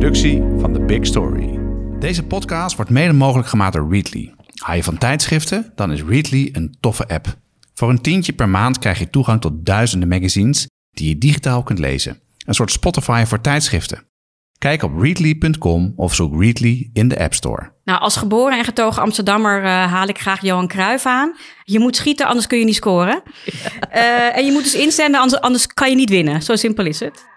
productie van The Big Story. Deze podcast wordt mede mogelijk gemaakt door Readly. Hou je van tijdschriften? Dan is Readly een toffe app. Voor een tientje per maand krijg je toegang tot duizenden magazines die je digitaal kunt lezen. Een soort Spotify voor tijdschriften. Kijk op readly.com of zoek Readly in de App Store. Nou, als geboren en getogen Amsterdammer uh, haal ik graag Johan Cruijff aan. Je moet schieten, anders kun je niet scoren. Uh, en je moet dus inzenden, anders, anders kan je niet winnen. Zo simpel is het.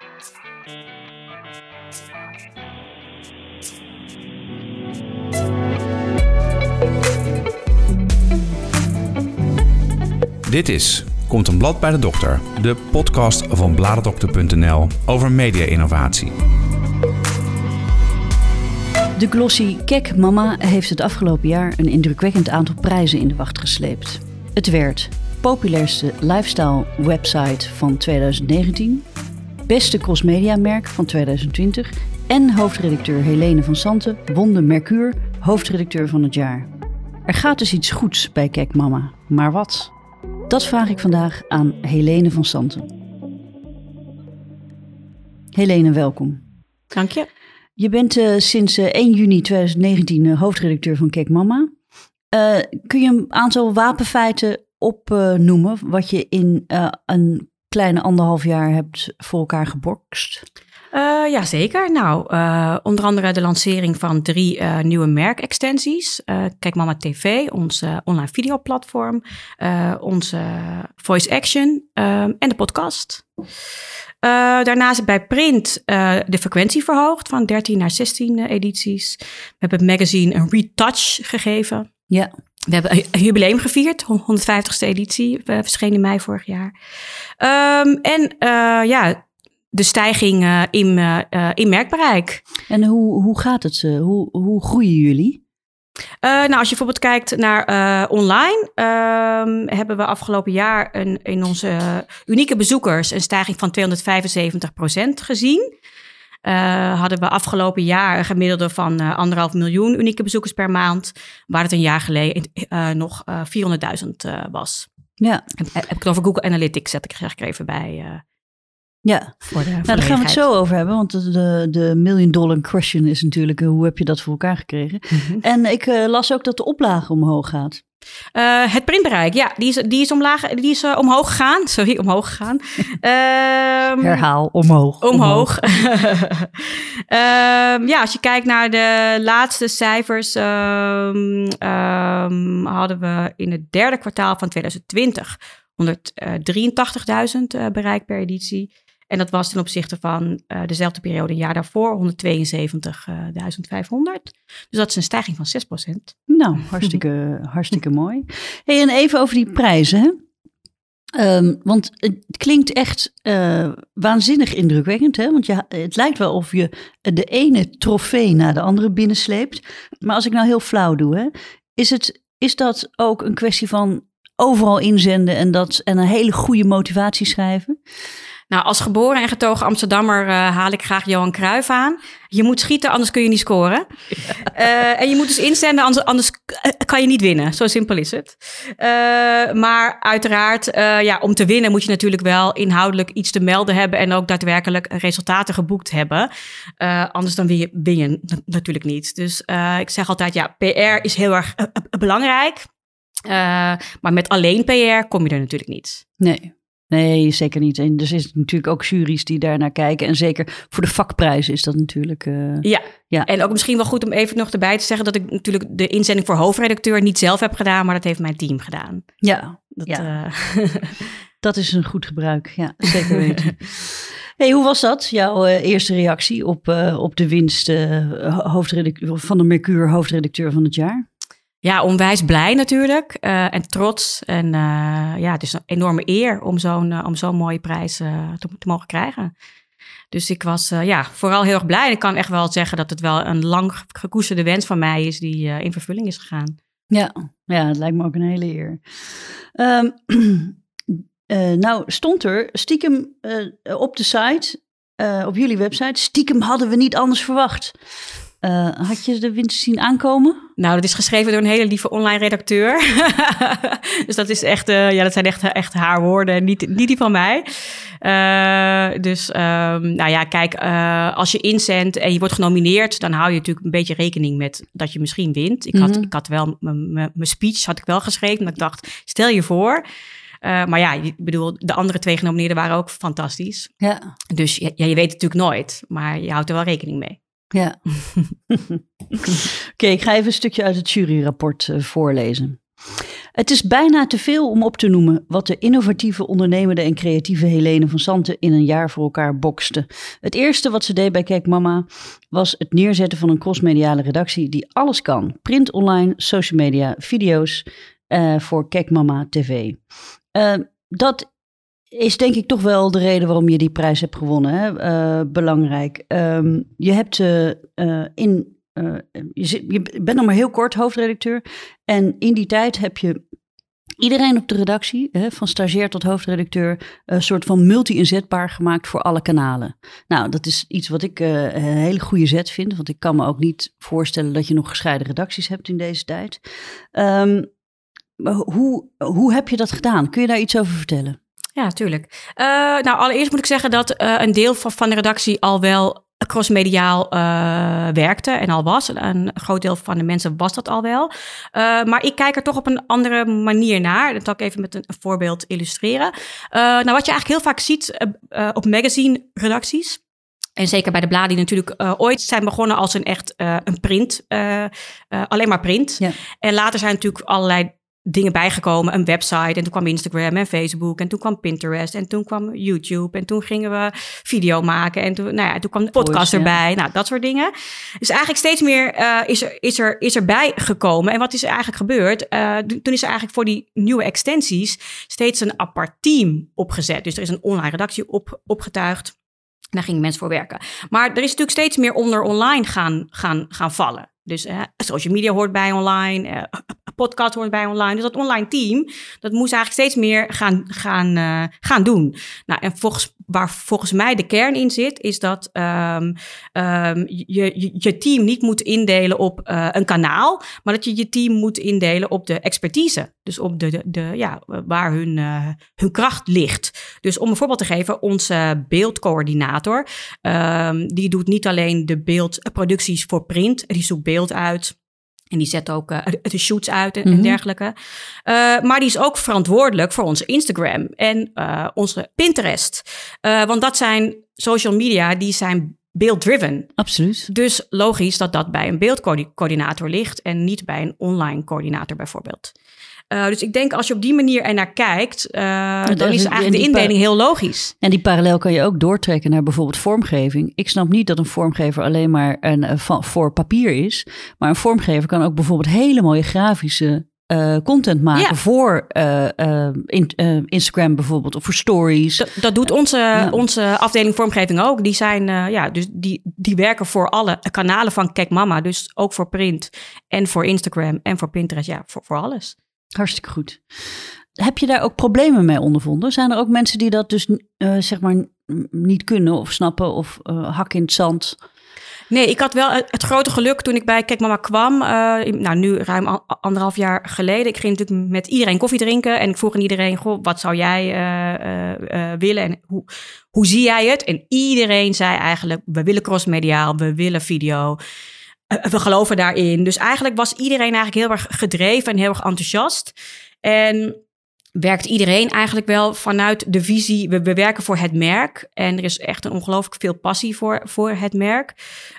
Dit is Komt een blad bij de dokter, de podcast van bladerdokter.nl over media-innovatie. De glossy Kek Mama heeft het afgelopen jaar een indrukwekkend aantal prijzen in de wacht gesleept. Het werd populairste lifestyle website van 2019, beste crossmedia merk van 2020 en hoofdredacteur Helene van Santen won de Mercure hoofdredacteur van het jaar. Er gaat dus iets goeds bij Kek Mama, maar wat? Dat vraag ik vandaag aan Helene van Santen. Helene, welkom. Dank je. Je bent uh, sinds uh, 1 juni 2019 uh, hoofdredacteur van Kek Mama. Eh, kun je een aantal wapenfeiten opnoemen wat je in een kleine anderhalf jaar hebt voor elkaar gebokst? Uh, ja, zeker. Nou, uh, onder andere de lancering van drie uh, nieuwe merkextensies. Kijk Mama TV, ons online videoplatform, onze voice action en de podcast. daarnaast bij print de frequentie verhoogd van 13 naar 16 edities. We hebben het magazine een retouch gegeven. Ja. We hebben een jubileum gevierd, 150ste editie, verscheen in mei vorig jaar. Um, en ja, de stijging uh, in, uh, in merkbereik. En hoe, hoe gaat het? hoe, hoe groeien jullie? nou, als je bijvoorbeeld kijkt naar online, ehm, hebben we afgelopen jaar een, in onze unieke bezoekers een stijging van 275% gezien. hadden we afgelopen jaar een gemiddelde van anderhalf miljoen unieke bezoekers per maand, waar het een jaar geleden nog 400.000 was. Ja. Heb, heb ik het over Google Analytics, zet ik graag even bij. Ja, voor de, nou, daar gaan we het zo over hebben. Want de, de million dollar question is natuurlijk hoe heb je dat voor elkaar gekregen. Mm -hmm. En ik uh, las ook dat de oplage omhoog gaat. Uh, het printbereik, ja, die is, die is, omlaag, die is uh, omhoog gegaan. Sorry, omhoog gegaan. um, Herhaal, omhoog. Omhoog. um, ja, als je kijkt naar de laatste cijfers, um, hadden we in het derde kwartaal van 2020 183.000 uh, bereik per editie. En dat was ten opzichte van uh, dezelfde periode een jaar daarvoor 172.500. Dus dat is een stijging van 6%. Nou, hartstikke, hartstikke mooi. Hey, en even over die prijzen. Hè? Um, want het klinkt echt uh, waanzinnig indrukwekkend. Hè? Want je, het lijkt wel of je de ene trofee na de andere binnensleept. Maar als ik nou heel flauw doe, hè, is, het, is dat ook een kwestie van overal inzenden en, dat, en een hele goede motivatie schrijven? Nou, als geboren en getogen Amsterdammer uh, haal ik graag Johan Cruijff aan. Je moet schieten, anders kun je niet scoren. Uh, en je moet dus inzenden, anders, anders kan je niet winnen. Zo simpel is het. Uh, maar uiteraard, ja, om te winnen moet je natuurlijk wel inhoudelijk iets te melden hebben... en ook daadwerkelijk resultaten geboekt hebben. anders dan win je, win je natuurlijk niet. Dus ik zeg altijd, ja, PR is heel erg belangrijk. maar met alleen PR kom je er natuurlijk niet. Nee. Nee, zeker niet. En er zijn natuurlijk ook juries die daarnaar kijken. En zeker voor de vakprijzen is dat natuurlijk. Uh, ja. ja, en ook misschien wel goed om even nog erbij te zeggen dat ik natuurlijk de inzending voor hoofdredacteur niet zelf heb gedaan, maar dat heeft mijn team gedaan. Ja, dat, ja. Uh... dat is een goed gebruik. Ja, zeker weten. hey, hoe was dat, jouw uh, eerste reactie op, op de winst hoofdredacteur, van de Mercure hoofdredacteur van het jaar? Ja, onwijs blij natuurlijk uh, en trots. En uh, ja, het is een enorme eer om zo'n uh, om zo'n mooie prijs te, mogen krijgen. Dus ik was ja, vooral heel erg blij. Ik kan echt wel zeggen dat het wel een lang gekoesterde wens van mij is die in vervulling is gegaan. Ja, ja, het lijkt me ook een hele eer. Um, nou, stond er stiekem op de site, op jullie website, stiekem hadden we niet anders verwacht. Uh, had je de winter zien aankomen? Nou, dat is geschreven door een hele lieve online redacteur. dus dat is echt, uh, ja, dat zijn echt, echt haar woorden, niet, niet die van mij. Uh, dus, um, nou ja, kijk, als je inzendt en je wordt genomineerd, dan hou je natuurlijk een beetje rekening met dat je misschien wint. Ik, had, mm -hmm. ik had wel mijn speech had ik wel geschreven, maar ik dacht, stel je voor. Uh, maar ja, ik bedoel, de andere twee genomineerden waren ook fantastisch. Ja. Dus ja, je weet het natuurlijk nooit, maar je houdt er wel rekening mee. Ja. Oké, ik ga even een stukje uit het juryrapport uh, voorlezen. Het is bijna te veel om op te noemen wat de innovatieve, ondernemende en creatieve Helene van Santen in een jaar voor elkaar bokste. Het eerste wat ze deed bij Kijk Mama was het neerzetten van een crossmediale redactie die alles kan: print, online, social media, video's uh, voor Kijk Mama TV. Uh, dat is denk ik toch wel de reden waarom je die prijs hebt gewonnen. Hè? Uh, belangrijk. Um, je hebt uh, in. je, zit, je bent nog maar heel kort hoofdredacteur. En in die tijd heb je iedereen op de redactie, hè, van stagiair tot hoofdredacteur, een soort van multi-inzetbaar gemaakt voor alle kanalen. Nou, dat is iets wat ik een hele goede zet vind. Want ik kan me ook niet voorstellen dat je nog gescheiden redacties hebt in deze tijd. Um, hoe, hoe heb je dat gedaan? Kun je daar iets over vertellen? Ja, tuurlijk. Uh, nou, allereerst moet ik zeggen dat uh, een deel van, van de redactie al wel crossmediaal uh, werkte en al was. Een groot deel van de mensen was dat al wel. maar ik kijk er toch op een andere manier naar. Dat zal ik even met een, een voorbeeld illustreren. nou, wat je eigenlijk heel vaak ziet op magazine-redacties. En zeker bij de bladen die natuurlijk ooit zijn begonnen als een echt een print, alleen maar print. Ja. En later zijn natuurlijk allerlei dingen bijgekomen. Een website en toen kwam Instagram en Facebook en toen kwam Pinterest en toen kwam YouTube en toen gingen we video maken en toen, nou ja, toen kwam de podcast erbij. Nou, dat soort dingen. Dus eigenlijk steeds meer uh, is, er, is, er, is erbij gekomen. En wat is er eigenlijk gebeurd? Uh, toen is er eigenlijk voor die nieuwe extensies steeds een apart team opgezet. Dus er is een online redactie op, opgetuigd. Daar gingen mensen voor werken. Maar er is natuurlijk steeds meer onder online gaan, gaan, gaan vallen. Dus social media hoort bij online, uh, podcast hoort bij online. Dus dat online team, dat moest eigenlijk steeds meer gaan, gaan, uh, gaan doen. Nou, en volgens, waar volgens mij de kern in zit, is dat um, um, je, je, team niet moet indelen op een kanaal, maar dat je je team moet indelen op de expertise. Dus op de, de, ja, waar hun, hun kracht ligt. Dus om een voorbeeld te geven, onze beeldcoördinator, um, die doet niet alleen de beeldproducties voor print, die zoekt beeld uit. En die zet ook uh, de shoots uit en, mm -hmm. en dergelijke. Uh, maar die is ook verantwoordelijk voor onze Instagram en uh, onze Pinterest. want dat zijn social media die zijn beeld-driven. Absoluut. Dus logisch dat dat bij een beeldcoördinator ligt en niet bij een online coördinator bijvoorbeeld. Uh, dus ik denk als je op die manier er naar kijkt, uh, dan is eigenlijk de indeling heel logisch. En die parallel kan je ook doortrekken naar bijvoorbeeld vormgeving. Ik snap niet dat een vormgever alleen maar een, uh, voor papier is. Maar een vormgever kan ook bijvoorbeeld hele mooie grafische uh, content maken ja. voor uh, uh, in, Instagram bijvoorbeeld of voor stories. Dat, dat doet onze, ja. onze afdeling vormgeving ook. Die zijn ja, dus die, die werken voor alle kanalen van Kijk Mama. Dus ook voor print en voor Instagram en voor Pinterest. Ja, voor, voor alles. Hartstikke goed. Heb je daar ook problemen mee ondervonden? Zijn er ook mensen die dat dus uh, zeg maar niet kunnen of snappen of uh, hak in het zand? Nee, ik had wel het grote geluk toen ik bij Kijk Mama kwam. Uh, nou, nu ruim anderhalf jaar geleden. Ik ging natuurlijk met iedereen koffie drinken. En ik vroeg aan iedereen, goh, wat zou jij willen? En hoe, hoe zie jij het? En iedereen zei eigenlijk, we willen crossmediaal, we willen video. Eh, we geloven daarin. Dus eigenlijk was iedereen eigenlijk heel erg gedreven en heel erg enthousiast. En werkt iedereen eigenlijk wel vanuit de visie, we, we werken voor het merk. En er is echt een ongelooflijk veel passie voor, voor het merk.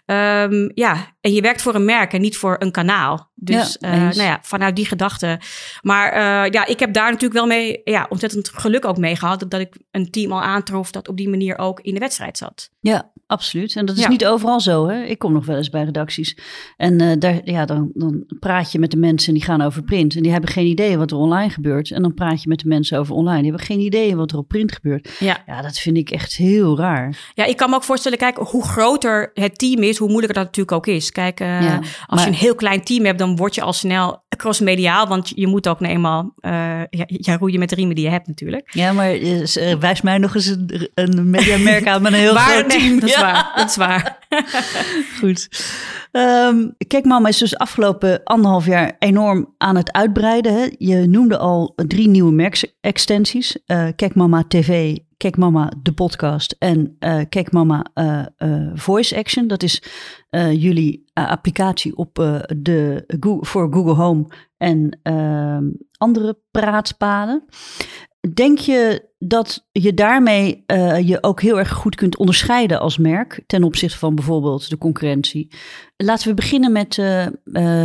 Um, ja, en je werkt voor een merk en niet voor een kanaal. Dus ja, uh, nou ja, vanuit die gedachte. Maar uh, ja, ik heb daar natuurlijk wel mee, ja, ontzettend geluk ook mee gehad. Dat ik een team al aantrof dat op die manier ook in de wedstrijd zat. Ja, absoluut. En dat is ja. niet overal zo. Hè? Ik kom nog wel eens bij redacties. En uh, daar, ja, dan, dan praat je met de mensen die gaan over print. En die hebben geen idee wat er online gebeurt. En dan praat je met de mensen over online. Die hebben geen idee wat er op print gebeurt. Ja, ja dat vind ik echt heel raar. Ja, ik kan me ook voorstellen, kijk, hoe groter het team is, hoe moeilijker dat natuurlijk ook is. Kijk, uh, ja, als maar... je een heel klein team hebt, dan word je al snel crossmediaal. Want je moet ook nou eenmaal uh, ja, ja, roeien met de riemen die je hebt natuurlijk. Ja, maar wijs mij nog eens een, een mediamerk aan met een heel groot team. Nee, dat is Dat is waar. Goed. Ehm, kijk, mama is dus afgelopen anderhalf jaar enorm aan het uitbreiden. Hè? Je noemde al drie nieuwe merkextensies. Uh, Kijk Mama TV, Kijk Mama de podcast en uh, Kijk Mama uh, Voice Action. Dat is jullie applicatie op de, voor Google Home en ehm, andere praatpaden. Denk je dat je daarmee uh, je ook heel erg goed kunt onderscheiden als merk ten opzichte van bijvoorbeeld de concurrentie? Laten we beginnen met uh, uh,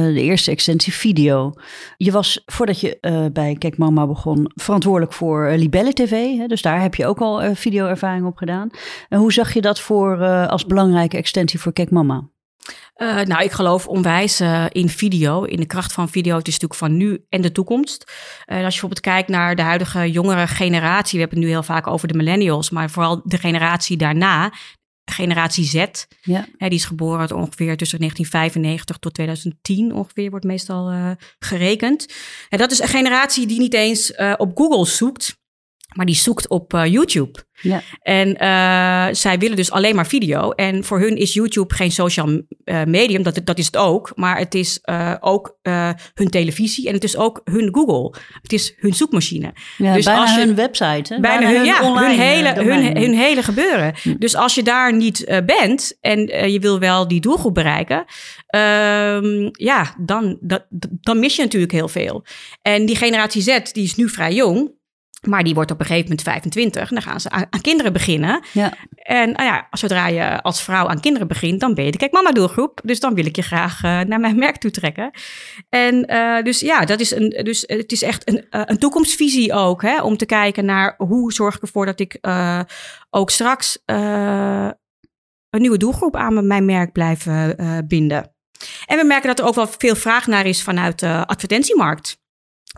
de eerste extensie video. Je was voordat je bij Kijk Mama begon verantwoordelijk voor Libelle TV, hè, dus daar heb je ook al videoervaring op gedaan. En hoe zag je dat voor als belangrijke extensie voor Kijk Mama? Uh, nou, ik geloof onwijs uh, in video, in de kracht van video. Het is natuurlijk van nu en de toekomst. Uh, als je bijvoorbeeld kijkt naar de huidige jongere generatie, we hebben het nu heel vaak over de millennials, maar vooral de generatie daarna, generatie Z. Ja. Hè, die is geboren ongeveer tussen 1995 tot 2010 ongeveer, wordt meestal gerekend. En dat is een generatie die niet eens op Google zoekt, maar die zoekt op uh, YouTube. Ja. En uh, zij willen dus alleen maar video. En voor hun is YouTube geen social uh, medium, dat, dat is het ook. Maar het is ook hun televisie en het is ook hun Google. Het is hun zoekmachine. Ja, dus bijna als je, hun website. Hè? Bijna, hun, ja, hun, hele, hun, hun, hele gebeuren. Hm. Dus als je daar niet bent en je wil wel die doelgroep bereiken... Um, ja, dan, dat, dan mis je natuurlijk heel veel. En die generatie Z, die is nu vrij jong... Maar die wordt op een gegeven moment 25 en dan gaan ze aan, aan kinderen beginnen. Ja. En nou ja, zodra je als vrouw aan kinderen begint, dan ben je de Kijk Mama doelgroep. Dus dan wil ik je graag uh, naar mijn merk toe trekken. En uh, dus ja, dat is een, dus het is echt een, uh, een toekomstvisie ook. Hè, om te kijken naar hoe zorg ik ervoor dat ik ook straks een nieuwe doelgroep aan mijn merk blijf binden. En we merken dat er ook wel veel vraag naar is vanuit de advertentiemarkt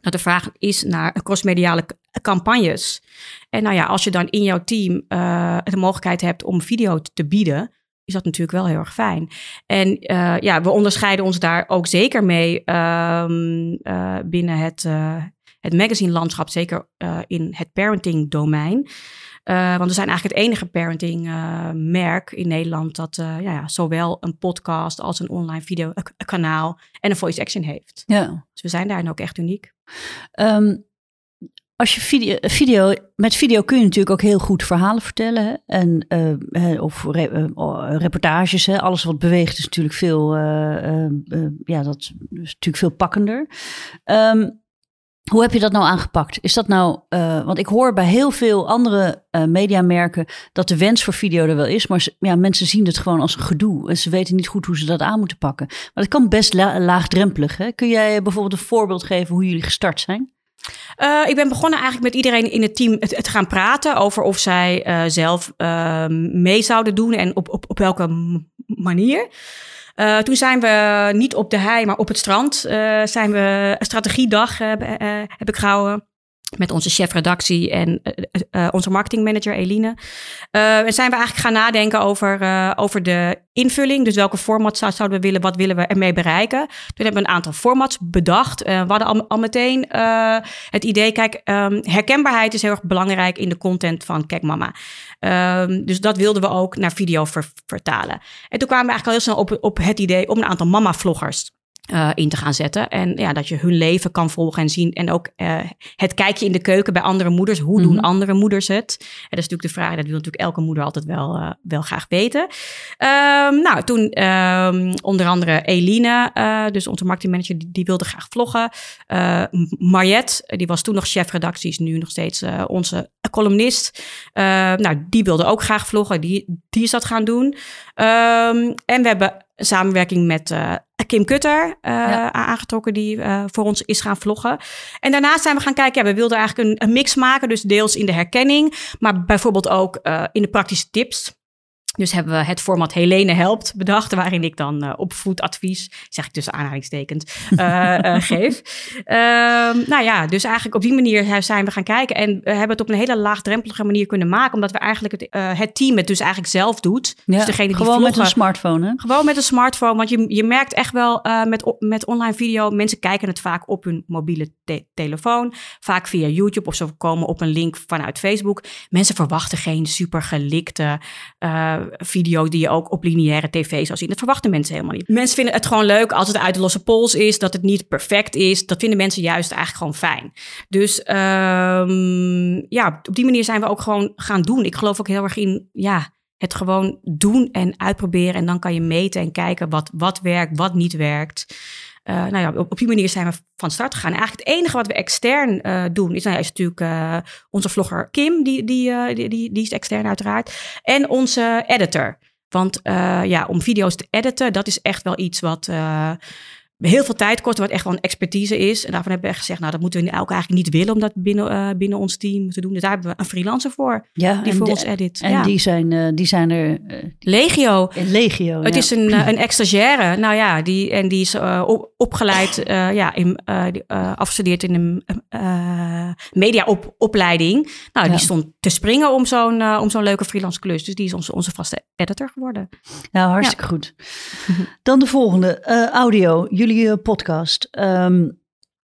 dat de vraag is naar crossmediale campagnes. En nou ja, als je dan in jouw team uh, de mogelijkheid hebt om video te bieden, is dat natuurlijk wel heel erg fijn. En uh, ja, we onderscheiden ons daar ook zeker mee um, uh, binnen het, het magazine landschap, zeker in het parenting domein. Uh, want we zijn eigenlijk het enige parenting uh, merk in Nederland dat uh, ja, zowel een podcast als een online video kanaal en een voice action heeft. Ja. Dus we zijn daarin ook echt uniek. Um, als je video, video, met video kun je natuurlijk ook heel goed verhalen vertellen. Hè? En, uh, of re, uh, reportages, hè? alles wat beweegt is natuurlijk veel, uh, ja, dat is natuurlijk veel pakkender. Um, hoe heb je dat nou aangepakt? Is dat nou, uh, want ik hoor bij heel veel andere uh, mediamerken dat de wens voor video er wel is, maar ja, mensen zien het gewoon als een gedoe en ze weten niet goed hoe ze dat aan moeten pakken. Maar dat kan best la laagdrempelig. Hè? Kun jij bijvoorbeeld een voorbeeld geven hoe jullie gestart zijn? Uh, ik ben begonnen eigenlijk met iedereen in het team te gaan praten over of zij zelf mee zouden doen en op, op, op welke manier. Uh, toen zijn we niet op de hei, maar op het strand. Uh, zijn we een strategiedag uh, heb ik gehouden met onze chefredactie en uh, onze marketingmanager Eline. Uh, en zijn we eigenlijk gaan nadenken over, uh, over de invulling. Dus welke format zouden we willen, wat willen we ermee bereiken. Toen hebben we een aantal formats bedacht. we hadden al, al meteen het idee, kijk, um, herkenbaarheid is heel erg belangrijk in de content van Kijk Mama. Um, dus dat wilden we ook naar video ver vertalen. En toen kwamen we eigenlijk al heel snel op, op het idee om een aantal mama-vloggers uh, in te gaan zetten. En ja, dat je hun leven kan volgen en zien. En ook uh, het kijkje in de keuken bij andere moeders. Hoe mm -hmm. doen mhm. andere moeders het? En dat is natuurlijk de vraag, dat wil natuurlijk elke moeder altijd wel, uh, wel graag weten. Um, nou, toen um, onder andere Eline, dus onze marketingmanager, die, die wilde graag vloggen. Mariette, die was toen nog chefredactie, is nu nog steeds onze columnist. nou, die wilde ook graag vloggen. Die, die is dat gaan doen. Um, en we hebben samenwerking met uh, Kim Kutter uh, ja. aangetrokken, die uh, voor ons is gaan vloggen. En daarnaast zijn we gaan kijken, ja, we wilden eigenlijk een, een mix maken, dus deels in de herkenning, maar bijvoorbeeld ook in de praktische tips. Dus hebben we het format Helene Helpt bedacht, waarin ik dan uh, opvoedadvies, zeg ik tussen aanhalingstekens, uh, uh, geef. Ehm, nou ja, dus eigenlijk op die manier zijn we gaan kijken. En we hebben het op een hele laagdrempelige manier kunnen maken, omdat we eigenlijk het, het team het dus eigenlijk zelf doet. Ja, dus degene die gewoon vloggen, met een smartphone, hè? Gewoon met een smartphone, want je, je merkt echt wel met, met online video, mensen kijken het vaak op hun mobiele te telefoon, vaak via YouTube of ze komen op een link vanuit Facebook. Mensen verwachten geen super gelikte video die je ook op lineaire tv zou zien. Dat verwachten mensen helemaal niet. Mensen vinden het gewoon leuk als het uit de losse pols is, dat het niet perfect is. Dat vinden mensen juist eigenlijk gewoon fijn. Dus ehm, ja, op die manier zijn we ook gewoon gaan doen. Ik geloof ook heel erg in, ja, het gewoon doen en uitproberen. En dan kan je meten en kijken wat, wat werkt, wat niet werkt. Uh, nou ja, op, die manier zijn we van start gegaan. eigenlijk het enige wat we extern uh, doen is, nou ja, is natuurlijk uh, onze vlogger Kim, die, die, die, die, die is extern uiteraard. En onze editor. Want ja, om video's te editen, dat is echt wel iets wat heel veel tijd kost, wat echt wel een expertise is. En daarvan hebben we echt gezegd, nou, dat moeten we ook eigenlijk niet willen om dat binnen, uh, binnen ons team te doen. Dus daar hebben we een freelancer voor, ja, die voor ons edit. En ja. die, zijn, uh, die zijn er... Uh, legio. Legio, Het ja. is een, een ex-stagiaire, nou ja, die, en die is op, opgeleid, ja, in, afgestudeerd in een mediaopleiding. Nou, die stond te springen om zo'n om zo'n leuke freelance klus. Dus die is onze, onze vaste editor geworden. Nou, hartstikke goed. Dan de volgende, audio. Jullie jullie podcast. Um,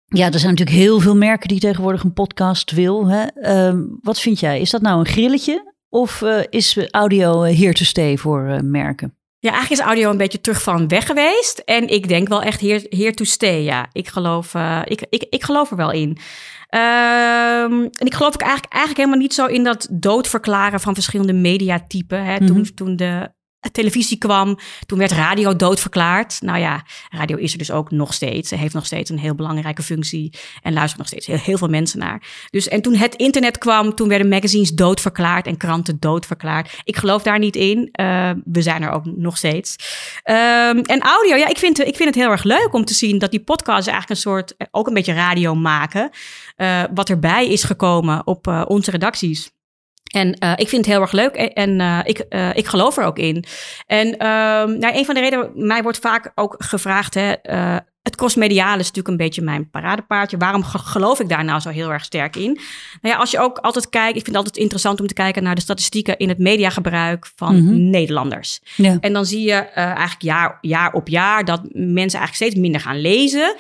ja, er zijn natuurlijk heel veel merken die tegenwoordig een podcast wil. Hè? Um, wat vind jij? Is dat nou een grilletje of uh, is audio here to stay voor uh, merken? Ja, eigenlijk is audio een beetje terug van weg geweest. En ik denk wel echt here, here to stay, ja. Ik geloof, uh, ik, ik, ik geloof er wel in. Um, en ik geloof ook eigenlijk, eigenlijk helemaal niet zo in dat doodverklaren van verschillende mediatypen. Hè. Toen, mm -hmm. toen de televisie kwam, toen werd radio doodverklaard. Nou ja, radio is er dus ook nog steeds. Heeft nog steeds een heel belangrijke functie en luisteren nog steeds heel, veel mensen naar. Dus en toen het internet kwam, toen werden magazines doodverklaard en kranten doodverklaard. Ik geloof daar niet in. Uh, we zijn er ook nog steeds. Um, en audio, ja, ik vind, ik vind het heel erg leuk om te zien dat die podcasts eigenlijk een soort, ook een beetje radio maken. Uh, wat erbij is gekomen op uh, onze redacties. En uh, ik vind het heel erg leuk en, en uh, ik, uh, ik geloof er ook in. En nou, een van de redenen, mij wordt vaak ook gevraagd, hè, het crossmediale is natuurlijk een beetje mijn paradepaardje. Waarom geloof ik daar nou zo heel erg sterk in? Nou ja, als je ook altijd kijkt, ik vind het altijd interessant om te kijken naar de statistieken in het mediagebruik van mm -hmm. Nederlanders. Ja. En dan zie je eigenlijk jaar, jaar op jaar dat mensen eigenlijk steeds minder gaan lezen.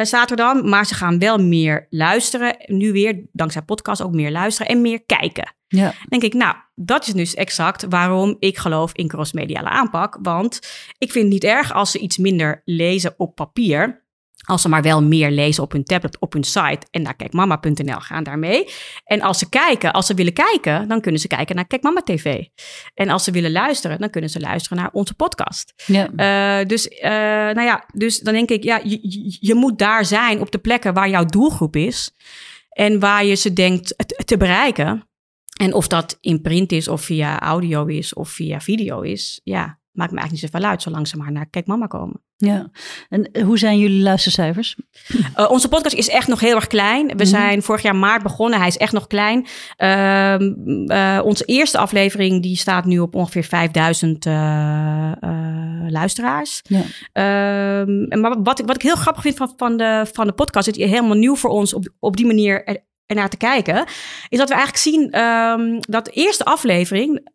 Uh, Zaterdag, maar ze gaan wel meer luisteren. Nu weer, dankzij podcast, ook meer luisteren en meer kijken. Ja. Denk ik, nou, dat is dus exact waarom ik geloof in crossmediale aanpak. Want ik vind het niet erg als ze iets minder lezen op papier. Als ze maar wel meer lezen op hun tablet, op hun site en naar kijkmama.nl gaan daarmee. En als ze kijken, als ze willen kijken, dan kunnen ze kijken naar Kijkmama TV. En als ze willen luisteren, dan kunnen ze luisteren naar onze podcast. Ja. Uh, dus, uh, nou ja, dus dan denk ik, ja, je, je moet daar zijn op de plekken waar jouw doelgroep is. En waar je ze denkt te bereiken. En of dat in print is, of via audio is, of via video is, ja, maakt me eigenlijk niet zoveel uit, zolang ze maar naar Kijk Mama komen. Ja, en hoe zijn jullie luistercijfers? Uh, onze podcast is echt nog heel erg klein. We mm. zijn vorig jaar maart begonnen, hij is echt nog klein. Uh, uh, onze eerste aflevering die staat nu op ongeveer 5000 luisteraars. Ja. Ehm, maar wat ik, wat ik heel grappig vind van, van, de, van de podcast, is helemaal nieuw voor ons op, op die manier er, ernaar te kijken, is dat we eigenlijk zien um, dat de eerste aflevering,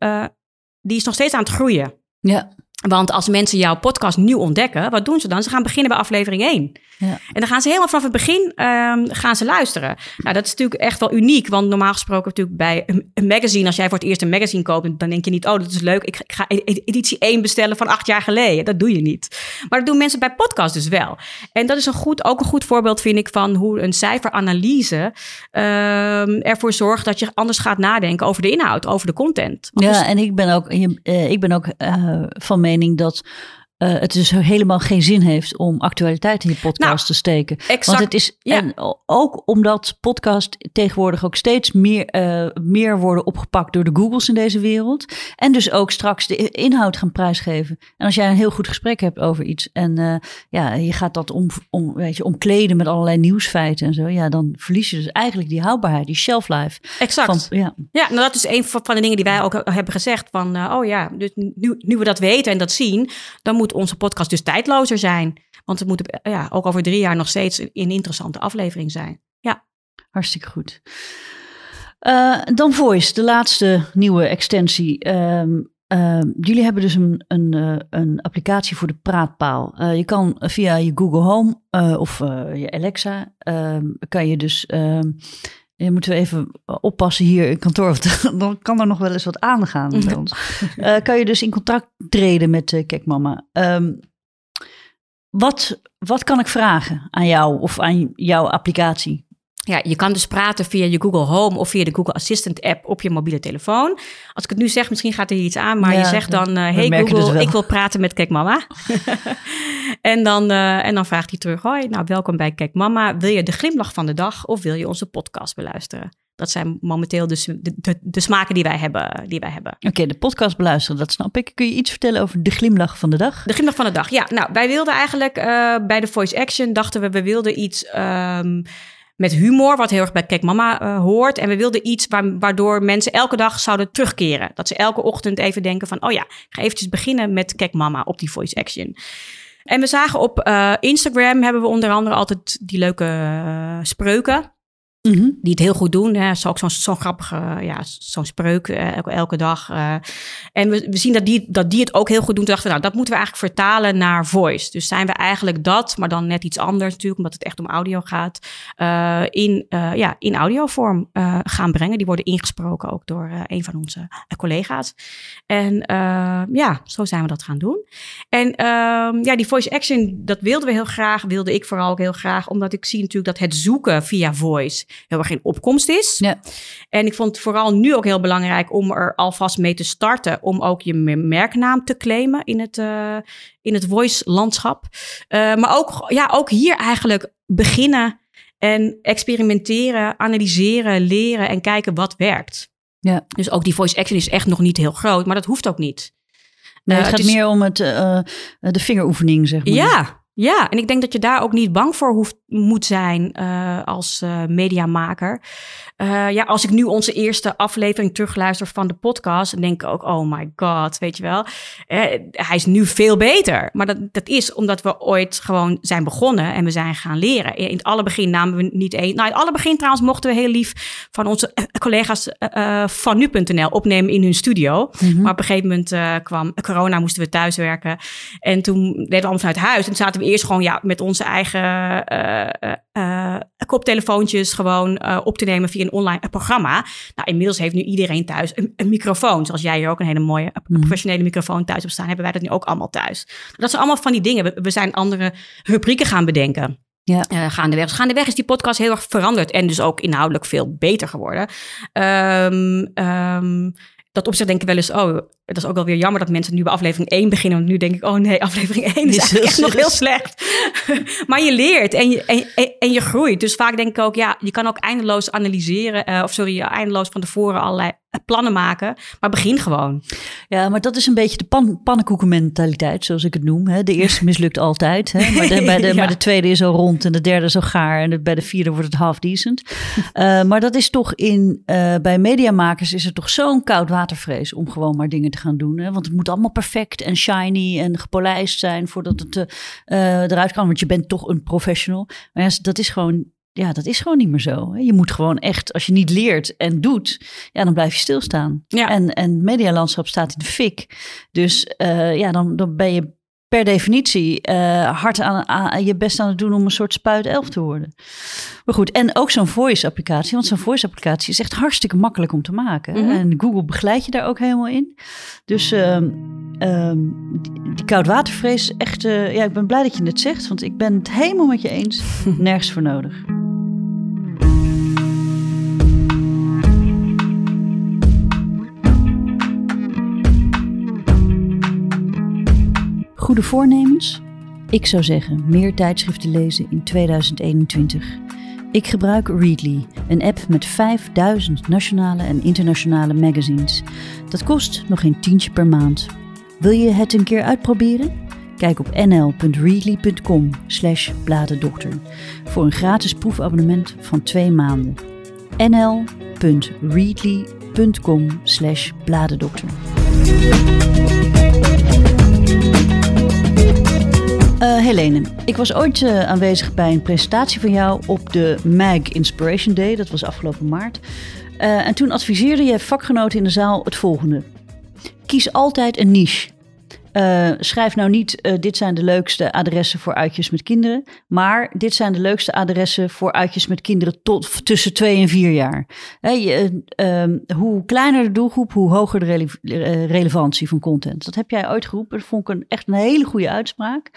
die is nog steeds aan het groeien. Ja. Want als mensen jouw podcast nieuw ontdekken, wat doen ze dan? Ze gaan beginnen bij aflevering 1. Ja. En dan gaan ze helemaal vanaf het begin um, gaan ze luisteren. Nou, dat is natuurlijk echt wel uniek. Want normaal gesproken natuurlijk bij een, een magazine... als jij voor het eerst een magazine koopt... dan denk je niet, oh, dat is leuk. Ik, ik ga editie 1 bestellen van acht jaar geleden. Dat doe je niet. Maar dat doen mensen bij podcasts dus wel. En dat is een goed, ook een goed voorbeeld, vind ik... van hoe een cijferanalyse um, ervoor zorgt... dat je anders gaat nadenken over de inhoud, over de content. Ja, en ik ben ook, uh, ik ben ook uh, van mening dat... Uh, het dus helemaal geen zin heeft om actualiteit in je podcast nou, te steken. Exact, Want het is ja. en ook omdat podcast tegenwoordig ook steeds meer, uh, meer worden opgepakt door de Googles in deze wereld. En dus ook straks de inhoud gaan prijsgeven. En als jij een heel goed gesprek hebt over iets en uh, ja, je gaat dat om, om, weet je, omkleden met allerlei nieuwsfeiten en zo, ja, dan verlies je dus eigenlijk die houdbaarheid, die shelf life. Exact. Van, ja. ja, nou dat is een van de dingen die wij ook hebben gezegd. Van, oh ja, dus nu, nu we dat weten en dat zien, dan moet onze podcast dus tijdlozer zijn. Want het moet ja, ook over drie jaar nog steeds een interessante aflevering zijn. Ja. Hartstikke goed. Uh, dan Voice, de laatste nieuwe extensie. Uh, uh, jullie hebben dus een, een, uh, een applicatie voor de praatpaal. Uh, je kan via je Google Home of je Alexa, ehm, kan je dus Je moeten we even oppassen hier in kantoor. Dan kan er nog wel eens wat aangaan bij ons. Eh, kan je dus in contact treden met uh, Kijk Mama. Ehm, wat, wat kan ik vragen aan jou of aan jouw applicatie? Ja, je kan dus praten via je Google Home of via de Google Assistant app op je mobiele telefoon. Als ik het nu zeg, misschien gaat er hier iets aan, maar je zegt dan: uh, Hey Google, ik wil praten met Kijk Mama. en, dan, uh, en dan vraagt hij terug: Hoi, nou welkom bij Kijk Mama. Wil je de glimlach van de dag of wil je onze podcast beluisteren? Dat zijn momenteel dus de, de, de smaken die wij hebben. Die wij hebben. Oké, de podcast beluisteren, dat snap ik. Kun je iets vertellen over de glimlach van de dag? De glimlach van de dag, ja. Nou, wij wilden eigenlijk uh, bij de Voice Action, dachten we, we wilden iets... Um, met humor, wat heel erg bij Kijk Mama uh, hoort. En we wilden iets waardoor mensen elke dag zouden terugkeren. Dat ze elke ochtend even denken van, oh ja, ga eventjes beginnen met Kijk Mama op die voice action. En we zagen op uh, Instagram hebben we onder andere altijd die leuke uh, spreuken. Mm. Die het heel goed doen. Ook zo'n zo grappige, ja, zo'n spreuk uh, elke, dag. Uh, en we, we zien dat die, dat die het ook heel goed doen. Dachten we, nou, dat moeten we eigenlijk vertalen naar voice. Dus zijn we eigenlijk dat, maar dan net iets anders natuurlijk, omdat het echt om audio gaat, uh, in, ja, in audiovorm gaan brengen. Die worden ingesproken ook door een van onze collega's. En ja, zo zijn we dat gaan doen. En ehm, ja, die voice action, dat wilden we heel graag. Wilde ik vooral ook heel graag, omdat ik zie natuurlijk dat het zoeken via voice heel erg geen opkomst is. Ja. En ik vond het vooral nu ook heel belangrijk om er alvast mee te starten. Om ook je merknaam te claimen in het, uh, in het voice-landschap. Uh, maar ook, ja, ook hier eigenlijk beginnen en experimenteren, analyseren, leren en kijken wat werkt. Ja. Dus ook die voice action is echt nog niet heel groot, maar dat hoeft ook niet. Nee, het uh, gaat het is... meer om het, de vingeroefening, zeg maar. Ja, ja, en ik denk dat je daar ook niet bang voor hoeft, moet zijn uh, als uh, mediamaker. Uh, ja, als ik nu onze eerste aflevering terugluister van de podcast, dan denk ik ook, oh my god, weet je wel. hij is nu veel beter. Maar dat, dat is omdat we ooit gewoon zijn begonnen en we zijn gaan leren. In het alle begin namen we niet één. Nou, in het alle begin trouwens mochten we heel lief van onze collega's van nu.nl opnemen in hun studio. Mm -hmm. Maar op een gegeven moment kwam corona, moesten we thuiswerken. En toen deden we allemaal vanuit huis. En zaten we eerst gewoon ja, met onze eigen uh, uh, koptelefoontjes gewoon uh, op te nemen via een online programma. Nou, inmiddels heeft nu iedereen thuis een, een microfoon. Zoals jij hier ook een hele mooie mm. professionele microfoon thuis op staan, hebben wij dat nu ook allemaal thuis. Dat zijn allemaal van die dingen. We, we zijn andere rubrieken gaan bedenken. Ja. Uh, gaandeweg. Dus gaandeweg is die podcast heel erg veranderd en dus ook inhoudelijk veel beter geworden. Um, um, dat opzicht denk ik wel eens, oh, het is ook wel weer jammer dat mensen nu bij aflevering 1 beginnen. Want nu denk ik, oh nee, aflevering 1 is, is echt nog heel slecht. maar je leert en je, en, en, je groeit. Dus vaak denk ik ook, ja, je kan ook eindeloos analyseren. Uh, of sorry, eindeloos van tevoren allerlei plannen maken. Maar begin gewoon. Ja, maar dat is een beetje de pan, pannenkoekenmentaliteit, zoals ik het noem. Hè. De eerste mislukt altijd. Hè. Maar, de, bij de, ja. maar de tweede is al rond en de derde is al gaar. En de, bij de vierde wordt het half decent. Uh, maar dat is toch in, uh, bij mediamakers is er toch zo'n koud watervrees om gewoon maar dingen te gaan doen. Hè? Want het moet allemaal perfect en shiny en gepolijst zijn voordat het uh, eruit kan. Want je bent toch een professional. Maar ja, dat is gewoon ja, dat is gewoon niet meer zo. Je moet gewoon echt, als je niet leert en doet, ja, dan blijf je stilstaan. Ja. En, en het medialandschap staat in de fik. Dus uh, ja, dan, dan ben je per definitie uh, hard aan, aan, je best aan het doen om een soort spuit elf te worden. Maar goed, en ook zo'n voice-applicatie, want zo'n voice-applicatie is echt hartstikke makkelijk om te maken. Mm -hmm. En Google begeleidt je daar ook helemaal in. Dus uh, um, die, die koudwatervrees, echt, uh, ja, ik ben blij dat je het zegt, want ik ben het helemaal met je eens. Nergens voor nodig. Goede voornemens? Ik zou zeggen meer tijdschriften lezen in 2021. Ik gebruik Readly, een app met 5000 nationale en internationale magazines. Dat kost nog geen tientje per maand. Wil je het een keer uitproberen? Kijk op nl.readly.com slash voor een gratis proefabonnement van twee maanden. nl.readly.com slash Uh, Helene, ik was ooit uh, aanwezig bij een presentatie van jou op de MAG Inspiration Day. Dat was afgelopen maart. Uh, en toen adviseerde je vakgenoten in de zaal het volgende. Kies altijd een niche. Uh, schrijf nou niet, uh, dit zijn de leukste adressen voor uitjes met kinderen. Maar dit zijn de leukste adressen voor uitjes met kinderen tot tussen twee en vier jaar. je, uh, hoe kleiner de doelgroep, hoe hoger de rele relevantie van content. Dat heb jij ooit geroepen. Dat vond ik een, echt een hele goede uitspraak.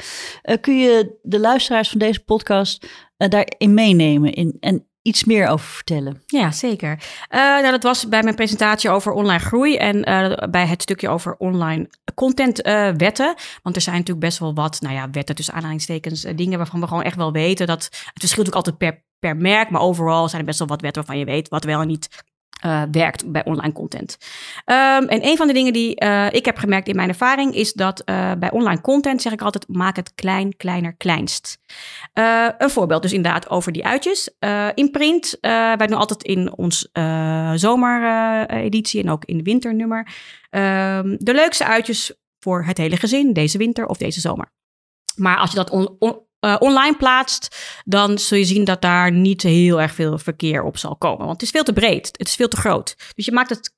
kun je de luisteraars van deze podcast daarin meenemen? In, en iets meer over vertellen? Ja, zeker. Uh, nou, dat was bij mijn presentatie over online groei en uh, bij het stukje over online contentwetten. Uh, Want er zijn natuurlijk best wel wat, nou ja, wetten tussen aanhalingstekens, dingen waarvan we gewoon echt wel weten dat het verschilt ook altijd per, per merk, maar overal zijn er best wel wat wetten waarvan je weet wat wel en niet uh, werkt bij online content. Um, en een van de dingen die uh, ik heb gemerkt in mijn ervaring is dat uh, bij online content zeg ik altijd: maak het klein, kleiner, kleinst. een voorbeeld dus inderdaad over die uitjes. in print, wij doen altijd in ons zomereditie en ook in de winternummer ehm, de leukste uitjes voor het hele gezin deze winter of deze zomer. Maar als je dat on, uh, online plaatst, dan zul je zien dat daar niet heel erg veel verkeer op zal komen. Want het is veel te breed, het is veel te groot. Dus je maakt het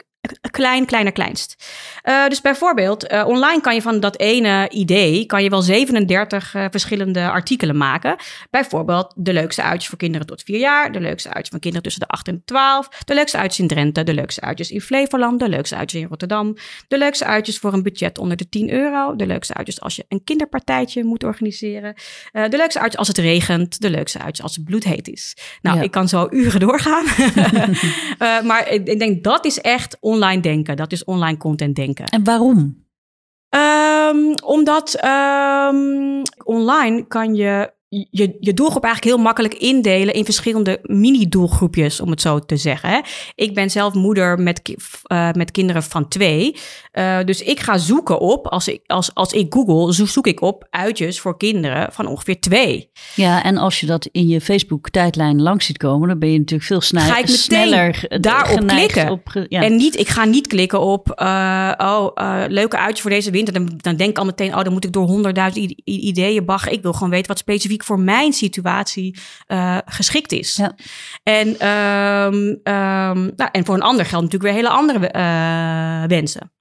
klein, kleiner, kleinst. Uh, dus bijvoorbeeld, uh, online kan je van dat ene idee, kan je wel 37 uh, verschillende artikelen maken. Bijvoorbeeld de leukste uitjes voor kinderen tot 4 jaar, de leukste uitjes van kinderen tussen de 8 en 12, de leukste uitjes in Drenthe, de leukste uitjes in Flevoland, de leukste uitjes in Rotterdam, de leukste uitjes voor een budget onder de 10 euro, de leukste uitjes als je een kinderpartijtje moet organiseren, de leukste uitjes als het regent, de leukste uitjes als het bloedheet is. Nou, ja. ik kan zo uren doorgaan. maar ik, ik denk dat is echt online denken. Dat is online content denken. En waarom? Um, omdat um, online kan je je, je doelgroep eigenlijk heel makkelijk indelen in verschillende mini-doelgroepjes, om het zo te zeggen. Hè. Ik ben zelf moeder met, uh, met kinderen van twee. Uh, dus ik ga zoeken op, als ik, als, als ik google, zo zoek ik op uitjes voor kinderen van ongeveer twee. Ja, en als je dat in je Facebook-tijdlijn langs ziet komen, dan ben je natuurlijk veel sneller. Ga ik sneller daarop klikken. Op, ja. En niet, ik ga niet klikken op, uh, oh, leuke uitje voor deze winter. Dan, dan denk ik al meteen, oh, dan moet ik door honderdduizend ideeën baggen. Ik wil gewoon weten wat specifiek voor mijn situatie uh, geschikt is. Ja. En, um, um, nou, en voor een ander geldt natuurlijk weer hele andere uh, wensen.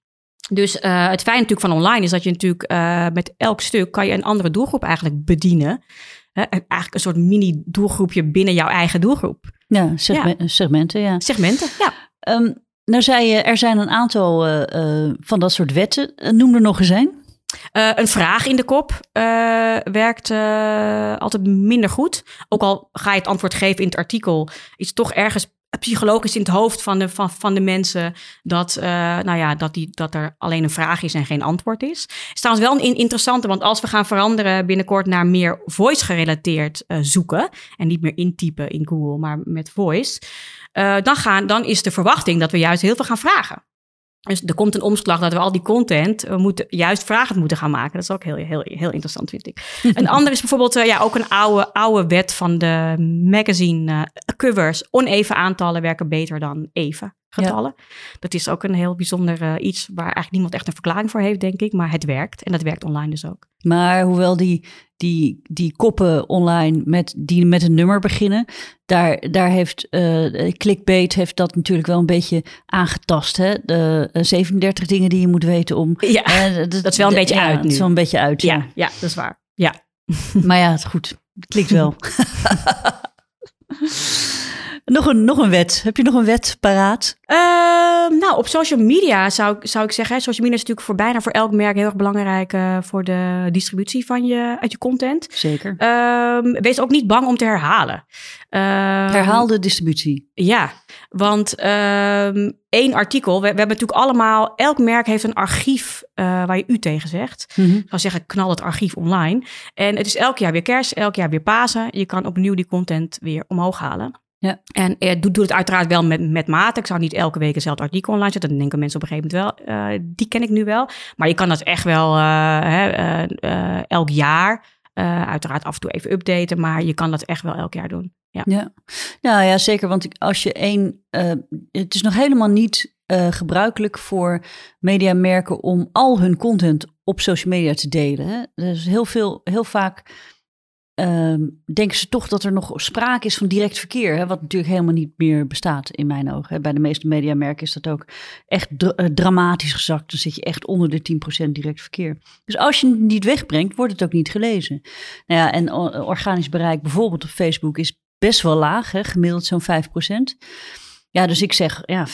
Dus uh, het fijn natuurlijk van online is dat je natuurlijk met elk stuk kan je een andere doelgroep eigenlijk bedienen. eigenlijk een soort mini doelgroepje binnen jouw eigen doelgroep. Ja, segme ja. segmenten, ja. Segmenten, ja. Um, nou zei je, er zijn een aantal van dat soort wetten. Noem er nog eens een. Uh, een vraag in de kop uh, werkt uh, altijd minder goed. Ook al ga je het antwoord geven in het artikel, is het toch ergens psychologisch in het hoofd van de, van, van de mensen dat, nou ja, dat, die, dat er alleen een vraag is en geen antwoord is. Is trouwens wel een interessante, want als we gaan veranderen binnenkort naar meer voice gerelateerd zoeken en niet meer intypen in Google, maar met voice, dan, gaan, dan is de verwachting dat we juist heel veel gaan vragen. Dus er komt een omslag dat we al die content we moeten, juist vragen moeten gaan maken. Dat is ook heel, heel, heel interessant, vind ik. een ander is bijvoorbeeld uh, ja, ook een oude, oude wet van de magazine uh, covers. Oneven aantallen werken beter dan even getallen. Ja. Dat is ook een heel bijzonder uh, iets waar eigenlijk niemand echt een verklaring voor heeft, denk ik. Maar het werkt en dat werkt online dus ook. Maar hoewel die, die, die koppen online met, die met een nummer beginnen, daar, daar heeft uh, Clickbait heeft dat natuurlijk wel een beetje aangetast. Hè? De uh, 37 dingen die je moet weten om. Ja, dat, is wel een beetje uit. Nu. Dat is wel een beetje uit. Ja, ja, dat is waar. Ja. maar ja, het goed. Het klikt wel. Nog een, nog een wet. Heb je nog een wet paraat? Uh, nou, op social media zou, zou ik zeggen. Social media is natuurlijk voor bijna voor elk merk heel erg belangrijk uh, voor de distributie van je, uit je content. Zeker. Uh, wees ook niet bang om te herhalen. Herhaal de distributie. Ja, want ehm, één artikel. We, we, hebben natuurlijk allemaal. Elk merk heeft een archief uh, waar je u tegen zegt. Mm -hmm. Ik zou zeggen, knal het archief online. En het is elk jaar weer kerst, elk jaar weer Pasen. Je kan opnieuw die content weer omhoog halen. Ja. En eh, doe, doe het uiteraard wel met, met mate. Ik zou niet elke week eenzelfde artikel online zetten. Dan denken mensen op een gegeven moment wel, uh, die ken ik nu wel. Maar je kan dat echt wel uh, hè, uh, elk jaar, uiteraard af en toe even updaten. Maar je kan dat echt wel elk jaar doen. Ja, ja. Nou ja, zeker. Want als je één, het is nog helemaal niet gebruikelijk voor mediamerken om al hun content op social media te delen. Hè? Dus heel veel, heel vaak ehm, denken ze toch dat er nog sprake is van direct verkeer. Hè, wat natuurlijk helemaal niet meer bestaat in mijn ogen. Hè. Bij de meeste mediamerken is dat ook echt eh, dramatisch gezakt. Dan zit je echt onder de 10% direct verkeer. Dus als je het niet wegbrengt, wordt het ook niet gelezen. Nou ja, en organisch bereik bijvoorbeeld op Facebook is best wel laag. Gemiddeld zo'n 5%. Ja, dus ik zeg, ja, 95%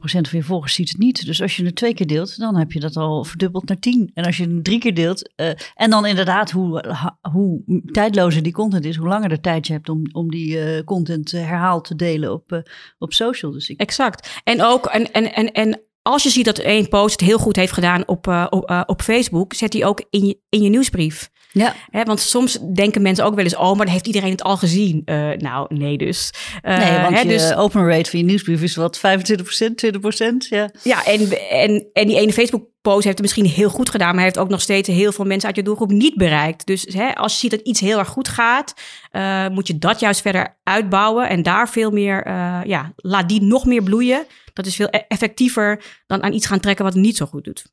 van je volgers ziet het niet. Dus als je het twee keer deelt, dan heb je dat al verdubbeld naar 10. En als je het drie keer deelt, eh, en dan inderdaad hoe, hoe tijdlozer die content is, hoe langer de tijd je hebt om, om die eh, content eh, herhaald te delen op, op social. Dus ik, Exact. En ook, en, en, en, en als je ziet dat één post heel goed heeft gedaan op, op, op Facebook, zet die ook in je, in je nieuwsbrief. Ja, Hè, want soms denken mensen ook wel eens, oh, maar dan heeft iedereen het al gezien. Eh, nou, nee dus. Eh, nee, want hè, je dus open rate van je nieuwsbrief is wat 25%, 20%. Ja. ja, en, en, en die ene Facebook-post heeft het misschien heel goed gedaan, maar heeft ook nog steeds heel veel mensen uit je doelgroep niet bereikt. Dus hè, als je ziet dat iets heel erg goed gaat, eh, moet je dat juist verder uitbouwen en daar veel meer, ja, laat die nog meer bloeien. Dat is veel e- effectiever dan aan iets gaan trekken wat het niet zo goed doet.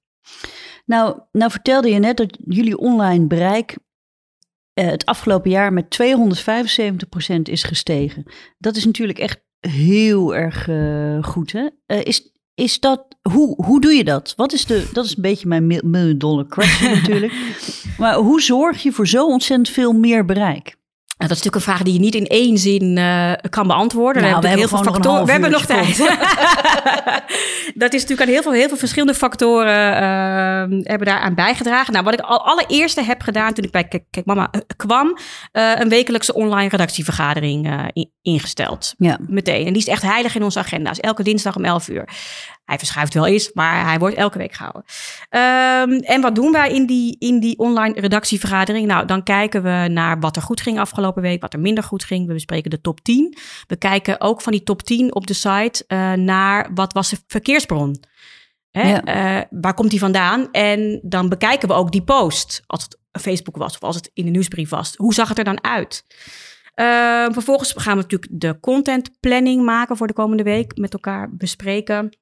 Nou, nou vertelde je net dat jullie online bereik eh, het afgelopen jaar met 275% is gestegen. Dat is natuurlijk echt heel erg eh, goed. Hè? Eh, is, is dat, hoe, hoe doe je dat? Wat is de, dat is een beetje mijn mil- million dollar question natuurlijk. Maar hoe zorg je voor zo ontzettend veel meer bereik? Nou, dat is natuurlijk een vraag die je niet in één zin eh, kan beantwoorden. Nou, we we hebben heel veel factoren. We hebben nog tijd. dat is natuurlijk aan heel veel, heel veel verschillende factoren eh, hebben daaraan bijgedragen. Nou, wat ik al allereerste heb gedaan toen ik bij Kijk, Mama eh, kwam, eh, een wekelijkse online redactievergadering in- ingesteld. Ja, Meteen. En die is echt heilig in onze agenda's. Elke dinsdag om 11 uur. Hij verschuift wel eens, maar hij wordt elke week gehouden. Ehm, en wat doen wij in die, in die online redactievergadering? Nou, dan kijken we naar wat er goed ging afgelopen week, wat er minder goed ging. We bespreken de top 10. We kijken ook van die top 10 op de site eh, naar wat was de verkeersbron. Hè? Ja. Eh, waar komt die vandaan? En dan bekijken we ook die post, als het Facebook was of als het in de nieuwsbrief was. Hoe zag het er dan uit? Eh, vervolgens gaan we natuurlijk de content planning maken voor de komende week met elkaar bespreken.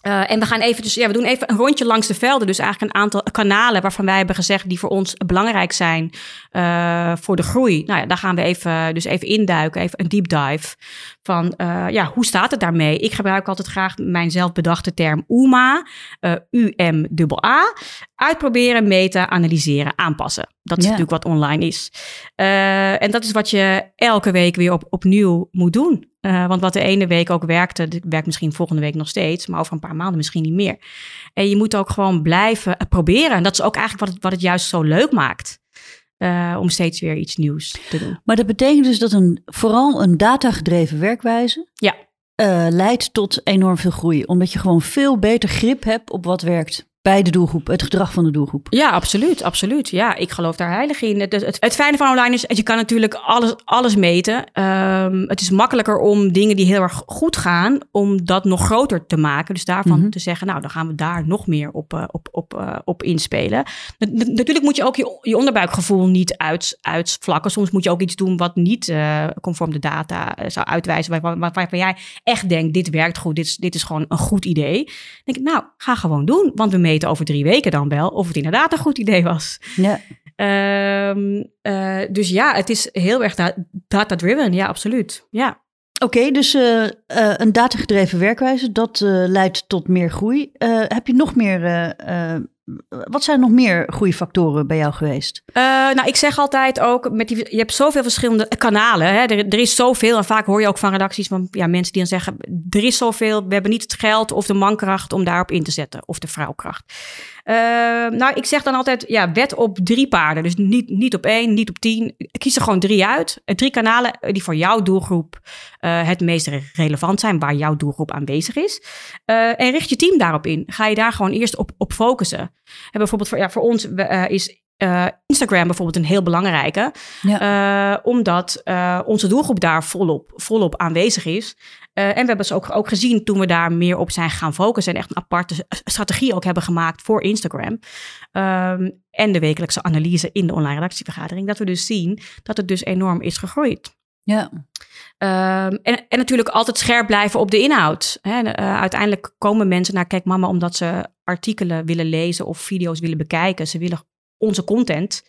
Eh, en we gaan even, dus ja, we doen even een rondje langs de velden. Dus eigenlijk een aantal kanalen waarvan wij hebben gezegd die voor ons belangrijk zijn eh, voor de groei. Nou ja, daar gaan we even, dus even induiken, even een deep dive. Van eh, ja, hoe staat het daarmee? Ik gebruik altijd graag mijn zelfbedachte term UMA, U-M-A. Uitproberen, meten, analyseren, aanpassen. Dat is Ja. natuurlijk wat online is. Eh, en dat is wat je elke week weer op, opnieuw moet doen. Eh, want wat de ene week ook werkte, werkt misschien volgende week nog steeds, maar over een paar maanden misschien niet meer. En je moet ook gewoon blijven eh, proberen. En dat is ook eigenlijk wat het, wat het juist zo leuk maakt. om steeds weer iets nieuws te doen. maar dat betekent dus dat een, vooral een datagedreven werkwijze Ja. leidt tot enorm veel groei. Omdat je gewoon veel beter grip hebt op wat werkt bij de doelgroep, het gedrag van de doelgroep. Ja, absoluut, absoluut. Ja, ik geloof daar heilig in. Het, het, het fijne van online is, je kan natuurlijk alles, alles meten. Ehm, het is makkelijker om dingen die heel erg goed gaan, om dat nog groter te maken. Dus daarvan Mhm. te zeggen, nou, dan gaan we daar nog meer op, eh, op, op, eh, op inspelen. Na- na- natuurlijk moet je ook je, je onderbuikgevoel niet uit, uitsvlakken. Soms moet je ook iets doen wat niet eh, conform de data zou uitwijzen. Waar, waar, waarvan jij echt denkt, dit werkt goed, dit is, dit is gewoon een goed idee. Dan denk ik, nou, ga gewoon doen. Want we meten over drie weken dan wel of het inderdaad een goed idee was. Ja. Ehm, eh, dus ja, het is heel erg da- data-driven. Ja, absoluut. Ja. Oké, dus eh, eh, een datagedreven werkwijze, dat leidt tot meer groei. Heb je nog meer, wat zijn nog meer groeifactoren bij jou geweest? Eh, nou, ik zeg altijd ook, met die, je hebt zoveel verschillende kanalen. Hè? Er, is zoveel. En vaak hoor je ook van redacties van ja, mensen die dan zeggen... er is zoveel, we hebben niet het geld of de mankracht om daarop in te zetten. Of de vrouwkracht. Eh, nou, ik zeg dan altijd, ja, wet op drie paarden. Dus niet, niet op één, niet op tien. Kies er gewoon drie uit. Eh, Drie kanalen die voor jouw doelgroep het meest re- relevant zijn. Waar jouw doelgroep aanwezig is. En richt je team daarop in. Ga je daar gewoon eerst op, op focussen. En bijvoorbeeld voor, ja, voor ons eh, is eh, Instagram bijvoorbeeld een heel belangrijke. Eh, omdat onze doelgroep daar volop, volop aanwezig is. En we hebben ze ook, ook gezien toen we daar meer op zijn gaan focussen. En echt een aparte strategie ook hebben gemaakt voor Instagram. Ehm, en de wekelijkse analyse in de online redactievergadering. Dat we dus zien dat het dus enorm is gegroeid. Ja, Ehm, en, en natuurlijk altijd scherp blijven op de inhoud. Hè. Eh, uiteindelijk komen mensen naar Kijk Mama omdat ze artikelen willen lezen of video's willen bekijken. Ze willen onze content.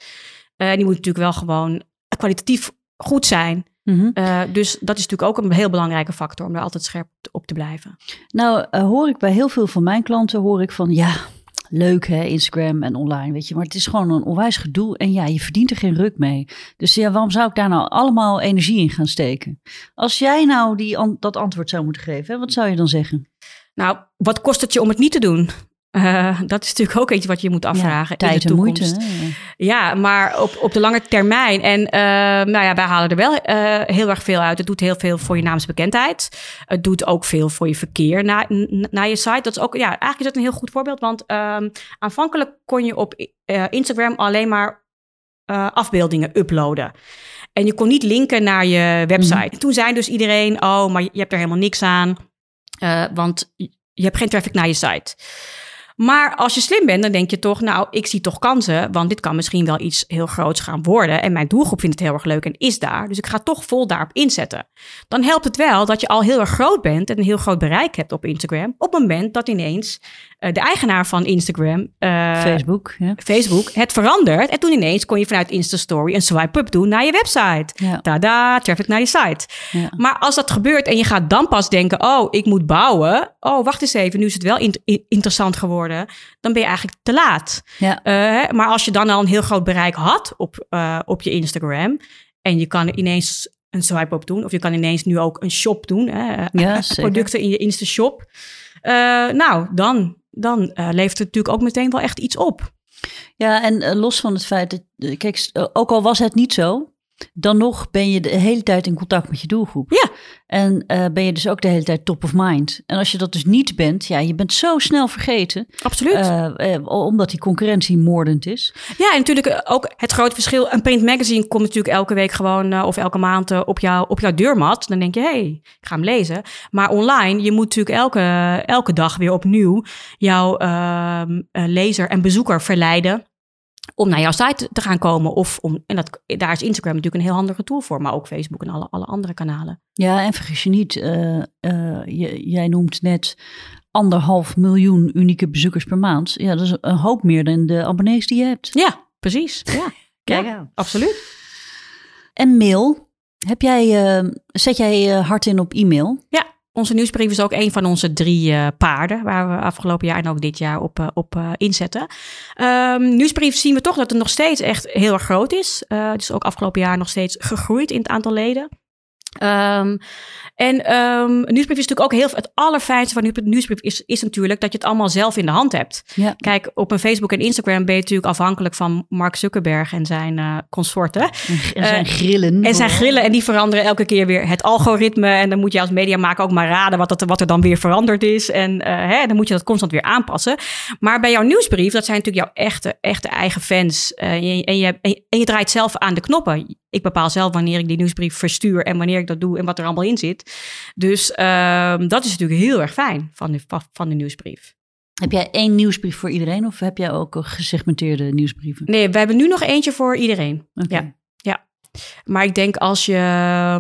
Eh, die moet natuurlijk wel gewoon kwalitatief goed zijn. Mhm. Uh, dus dat is natuurlijk ook een heel belangrijke factor om daar altijd scherp op te blijven. Nou, hoor ik bij heel veel van mijn klanten, hoor ik van ja, leuk hè, Instagram en online, weet je. Maar het is gewoon een onwijs gedoe en ja, je verdient er geen ruk mee. Dus ja, waarom zou ik daar nou allemaal energie in gaan steken? Als jij nou die, dat antwoord zou moeten geven, hè, wat zou je dan zeggen? Nou, wat kost het je om het niet te doen? Uh, dat is natuurlijk ook iets wat je moet afvragen. Ja, tijd in de toekomst. en moeite. Hè? Ja, maar op, op de lange termijn. En uh, nou ja, wij halen er wel uh, heel erg veel uit. Het doet heel veel voor je naamsbekendheid. Het doet ook veel voor je verkeer naar, naar je site. Dat is ook, ja, eigenlijk is dat een heel goed voorbeeld. Want um, aanvankelijk kon je op Instagram alleen maar afbeeldingen uploaden. En je kon niet linken naar je website. Mm. Toen zei dus iedereen: Oh, maar je hebt er helemaal niks aan. want je hebt geen traffic naar je site. Maar als je slim bent, dan denk je toch, nou, ik zie toch kansen, want dit kan misschien wel iets heel groots gaan worden. En mijn doelgroep vindt het heel erg leuk en is daar. Dus ik ga toch vol daarop inzetten. Dan helpt het wel dat je al heel erg groot bent en een heel groot bereik hebt op Instagram. Op het moment dat ineens uh, de eigenaar van Instagram, uh, Facebook, ja. Facebook, het verandert. En toen ineens kon je vanuit Insta-story een swipe-up doen naar je website. Ja. Tada, traffic naar je site. Ja. Maar als dat gebeurt en je gaat dan pas denken, oh, ik moet bouwen. Oh, wacht eens even, nu is het wel in interessant geworden. Dan ben je eigenlijk te laat. Ja. Uh, maar als je dan al een heel groot bereik had op, uh, op je Instagram. En je kan ineens een swipe-up doen. Of je kan ineens nu ook een shop doen. Hè? Ja, producten in je Insta-shop. Uh, nou, dan, dan levert het natuurlijk ook meteen wel echt iets op. Ja, en los van het feit dat, kijk, ook al was het niet zo, dan nog ben je de hele tijd in contact met je doelgroep. Ja. En uh, ben je dus ook de hele tijd top of mind. En als je dat dus niet bent, ja, je bent zo snel vergeten. Absoluut. Uh, uh, omdat die concurrentie moordend is. Ja, en natuurlijk ook het grote verschil. Een print magazine komt natuurlijk elke week gewoon of elke maand op, jou, op jouw deurmat. Dan denk je, hé, hey, ik ga hem lezen. Maar online, je moet natuurlijk elke, elke dag weer opnieuw jouw ehm, lezer en bezoeker verleiden om naar jouw site te gaan komen. Of om, en dat, daar is Instagram natuurlijk een heel handige tool voor, maar ook Facebook en alle, alle andere kanalen. Ja, en vergis je niet, uh, uh, je, jij noemt net anderhalf miljoen unieke bezoekers per maand. Ja, dat is een hoop meer dan de abonnees die je hebt. Ja, precies. Ja, Kijk ja, aan. absoluut. En mail, heb jij, uh, zet jij hard in op e-mail? Ja, onze nieuwsbrief is ook een van onze drie uh, paarden, waar we afgelopen jaar en ook dit jaar op, uh, op uh, inzetten. Um, nieuwsbrief zien we toch dat het nog steeds echt heel erg groot is. het is ook afgelopen jaar nog steeds gegroeid in het aantal leden. Um, en um, nieuwsbrief is natuurlijk ook heel het allerfijnste van nieuwsbrief is, is natuurlijk dat je het allemaal zelf in de hand hebt. Ja. Kijk, op een Facebook en Instagram ben je natuurlijk afhankelijk van Mark Zuckerberg en zijn uh, consorten. En zijn grillen. En zijn grillen en die veranderen elke keer weer het algoritme. En dan moet je als mediamaker ook maar raden wat, dat, wat er dan weer veranderd is. En uh, hè, dan moet je dat constant weer aanpassen. Maar bij jouw nieuwsbrief, dat zijn natuurlijk jouw echte, echte eigen fans. En, je, en, je, en je draait zelf aan de knoppen. Ik bepaal zelf wanneer ik die nieuwsbrief verstuur en wanneer ik dat doe en wat er allemaal in zit. Dus uh, dat is natuurlijk heel erg fijn van de, van de nieuwsbrief. Heb jij één nieuwsbrief voor iedereen of heb jij ook gesegmenteerde nieuwsbrieven? Nee, we hebben nu nog eentje voor iedereen. Okay. Ja, ja. Maar ik denk als je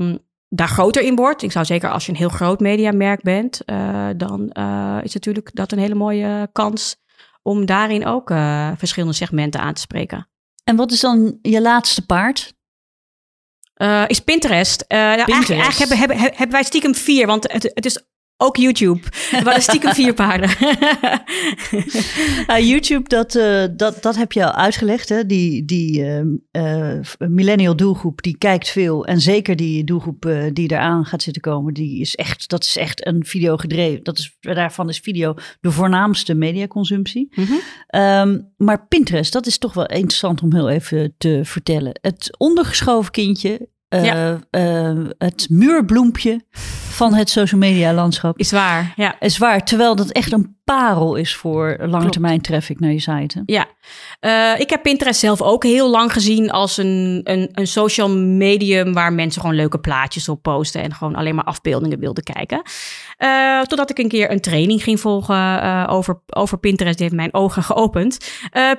um, daar groter in wordt, ik zou zeker als je een heel groot mediamerk bent, uh, dan uh, is natuurlijk dat een hele mooie kans om daarin ook uh, verschillende segmenten aan te spreken. En wat is dan je laatste paard? Uh, is Pinterest. Uh, nou, Pinterest. Eigenlijk, eigenlijk hebben, hebben, hebben, wij stiekem vier, want het, het is ook YouTube. We hadden stiekem vier paarden. uh, YouTube, dat, uh, dat, dat heb je al uitgelegd. Hè? Die, die uh, millennial doelgroep, die kijkt veel. En zeker die doelgroep die eraan gaat zitten komen, die is echt, dat is echt een video gedreven. Dat is, daarvan is video de voornaamste mediaconsumptie. Mm -hmm. um, maar Pinterest, dat is toch wel interessant om heel even te vertellen. Het ondergeschoven kindje Ja. het muurbloempje van het social media landschap. Is waar, ja. Is waar, terwijl dat echt een parel is voor lange termijn traffic naar je site. Hè? Ja, uh, ik heb Pinterest zelf ook heel lang gezien als een, een, een social medium waar mensen gewoon leuke plaatjes op posten en gewoon alleen maar afbeeldingen wilden kijken. Uh, totdat ik een keer een training ging volgen uh, over, over Pinterest. Die heeft mijn ogen geopend.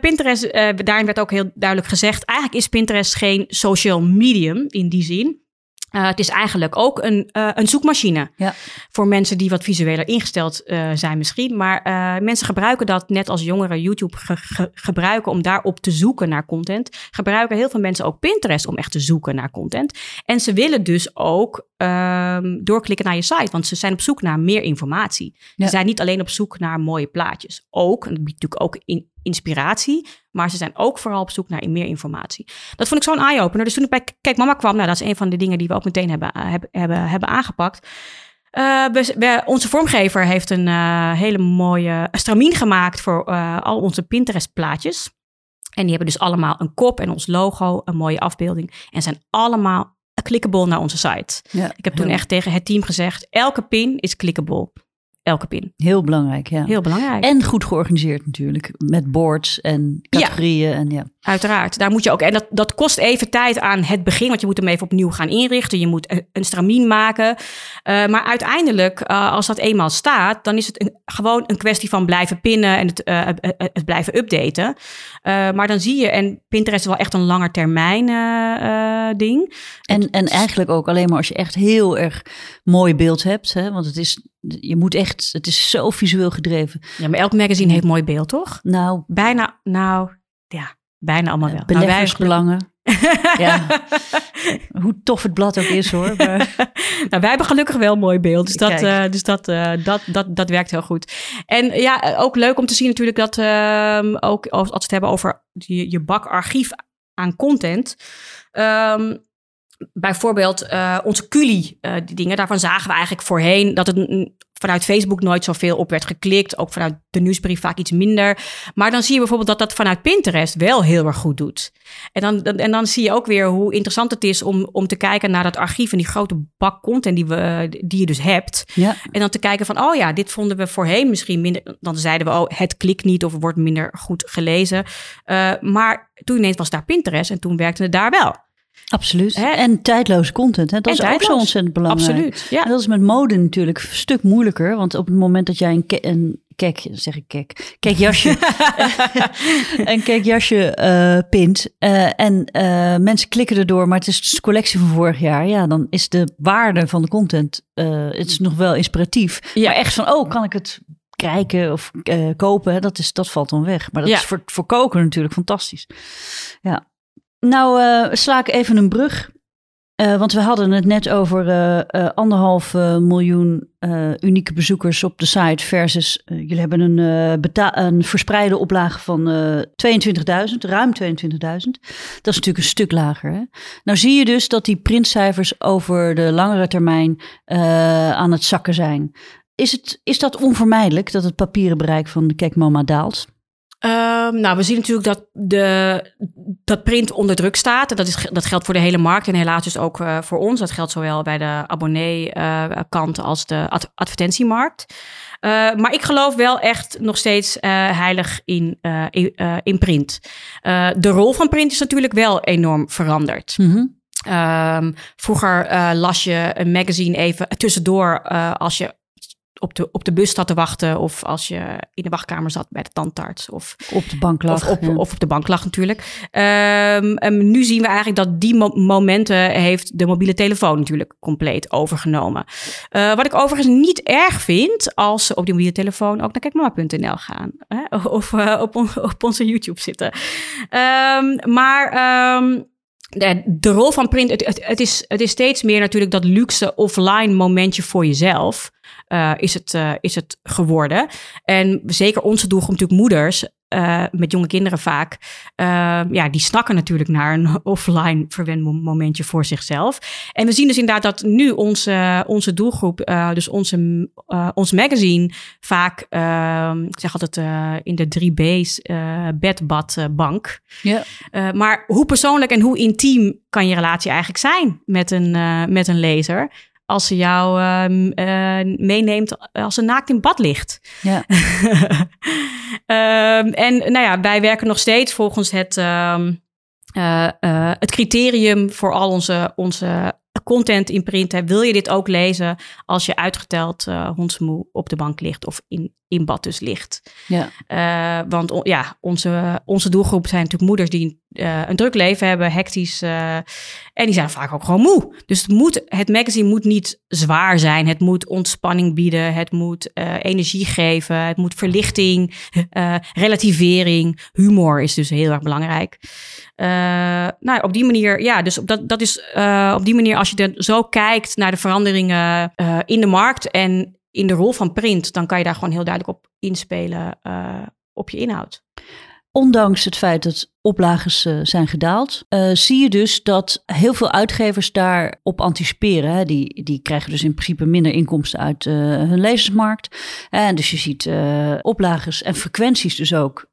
Pinterest, daarin werd ook heel duidelijk gezegd: eigenlijk is Pinterest geen social medium in die zin. Uh, het is eigenlijk ook een, uh, een zoekmachine. Ja. Voor mensen die wat visueler ingesteld uh, zijn misschien. Maar mensen gebruiken dat net als jongeren YouTube ge ge gebruiken om daarop te zoeken naar content. Gebruiken heel veel mensen ook Pinterest om echt te zoeken naar content. En ze willen dus ook ehm, doorklikken naar je site. Want ze zijn op zoek naar meer informatie. Ja. Ze zijn niet alleen op zoek naar mooie plaatjes. Ook, en dat biedt natuurlijk ook in, inspiratie. Maar ze zijn ook vooral op zoek naar meer informatie. Dat vond ik zo'n eye-opener. Dus toen ik bij Kijk Mama kwam, nou, dat is een van de dingen die we ook meteen hebben, uh, hebben, hebben, aangepakt. Uh, we, we, onze vormgever heeft een uh, hele mooie stramien gemaakt voor al onze Pinterest-plaatjes. En die hebben dus allemaal een kop en ons logo, een mooie afbeelding. En zijn allemaal clickable naar onze site. Ja, ik heb toen echt tegen het team gezegd: elke pin is clickable elke pin. Heel belangrijk, ja. Heel belangrijk. En goed georganiseerd natuurlijk. Met boards en categorieën. Ja. En ja. Uiteraard. Daar moet je ook. En dat, dat kost even tijd aan het begin. Want je moet hem even opnieuw gaan inrichten. Je moet een, een stramien maken. Uh, maar uiteindelijk, uh, als dat eenmaal staat, dan is het een, gewoon een kwestie van blijven pinnen en het, uh, het blijven updaten. maar dan zie je, en Pinterest is wel echt een langer termijn ding. En, en eigenlijk ook alleen maar als je echt heel erg mooi beeld hebt. Hè? Want het is, je moet echt, het is zo visueel gedreven. Ja, maar elk magazine heeft mooi beeld, toch? Nou, bijna, nou ja, bijna allemaal wel. Beleggersbelangen. ja. Hoe tof het blad ook is hoor. Maar... nou, wij hebben gelukkig wel mooi beeld. Dus, dat, uh, dus dat, uh, dat, dat, dat werkt heel goed. En ja, ook leuk om te zien natuurlijk dat uh, ook als we het hebben over je, je bakarchief aan content. Um, bijvoorbeeld uh, onze Culi, uh, die dingen, daarvan zagen we eigenlijk voorheen dat het vanuit Facebook nooit zoveel op werd geklikt. Ook vanuit de nieuwsbrief vaak iets minder. Maar dan zie je bijvoorbeeld dat dat vanuit Pinterest wel heel erg goed doet. En dan, dan, en dan zie je ook weer hoe interessant het is om, om te kijken naar dat archief en die grote bak content die, we, die je dus hebt. Ja. En dan te kijken van, oh ja, dit vonden we voorheen misschien minder. Dan zeiden we, oh, het klikt niet of wordt minder goed gelezen. Uh, maar toen ineens was daar Pinterest en toen werkte het daar wel. Absoluut. Hè? En tijdloze content. Hè? Dat En is tijdloos. ook zo ontzettend belangrijk. Absoluut, ja. En dat is met mode natuurlijk een stuk moeilijker. Want op het moment dat jij een, ke- een kek, zeg ik kek, kekjasje, een kekjasje eh pint eh, en eh, mensen klikken erdoor, maar het is de collectie van vorig jaar, ja, dan is de waarde van de content, het is nog wel inspiratief. Ja. Maar echt van, oh, kan ik het kijken of kopen, dat, is, dat valt dan weg. Maar dat Ja. is voor, voor koken natuurlijk fantastisch. Ja. Nou, eh, sla ik even een brug. Eh, want we hadden het net over eh, anderhalf miljoen unieke bezoekers op de site versus jullie hebben een, een verspreide oplage van eh 22.000, ruim 22.000. Dat is natuurlijk een stuk lager. Nou zie je dus dat die printcijfers over de langere termijn aan het zakken zijn. Is, het, is dat onvermijdelijk dat het papieren bereik van de Kekmama daalt? Ehm, nou, we zien natuurlijk dat, de, dat print onder druk staat. En dat, is, dat geldt voor de hele markt en helaas dus ook eh, voor ons. Dat geldt zowel bij de abonnee-kant als de ad- advertentiemarkt. Eh, maar ik geloof wel echt nog steeds eh, heilig in, eh, in, eh, in print. Eh, de rol van print is natuurlijk wel enorm veranderd. Mhm. Ehm, vroeger eh, las je een magazine even tussendoor eh, als je op de, op de bus zat te wachten of als je in de wachtkamer zat bij de tandarts of, Op de bank lag. of, op, ja. of op de bank lag natuurlijk. En nu zien we eigenlijk dat die mo- momenten heeft de mobiele telefoon natuurlijk compleet overgenomen. Eh, wat ik overigens niet erg vind als ze op die mobiele telefoon ook naar kijkmama.nl gaan hè? of eh, op, on- op onze YouTube zitten. Ehm, maar ehm, de, de rol van print, het, het, het, is, het is steeds meer natuurlijk dat luxe offline momentje voor jezelf. Eh, is, het, eh, is het geworden. En zeker onze doelgroep, natuurlijk moeders, eh, met jonge kinderen vaak, ja, die snakken natuurlijk naar een offline verwend mo- momentje voor zichzelf. En we zien dus inderdaad dat nu onze, onze doelgroep, dus onze, ons magazine, vaak, eh, ik zeg altijd in de drie B's, eh, bed, bad, bank. Ja. Maar hoe persoonlijk en hoe intiem kan je relatie eigenlijk zijn met een, met een lezer? Als ze jou uh, uh, meeneemt als ze naakt in bad ligt. Ja. um, en nou ja, wij werken nog steeds volgens het, um, het criterium voor al onze, onze content in print. Hè. Wil je dit ook lezen als je uitgeteld hondsmoe op de bank ligt of in, in bad dus ligt? Ja. Want on, ja, onze, onze doelgroep zijn natuurlijk moeders die eh, een druk leven hebben, hectisch. eh, en die zijn vaak ook gewoon moe. Dus het, moet, het magazine moet niet zwaar zijn. Het moet ontspanning bieden. Het moet eh, energie geven. Het moet verlichting, relativering. Humor is dus heel erg belangrijk. Nou, op die manier, ja, dus op dat, dat is op die manier, als je er zo kijkt naar de veranderingen in de markt en in de rol van print, dan kan je daar gewoon heel duidelijk op inspelen op je inhoud. Ondanks het feit dat oplages eh, zijn gedaald, eh, zie je dus dat heel veel uitgevers daarop anticiperen. Hè. Die, die krijgen dus in principe minder inkomsten uit eh, hun lezersmarkt. En dus je ziet oplages en frequenties dus ook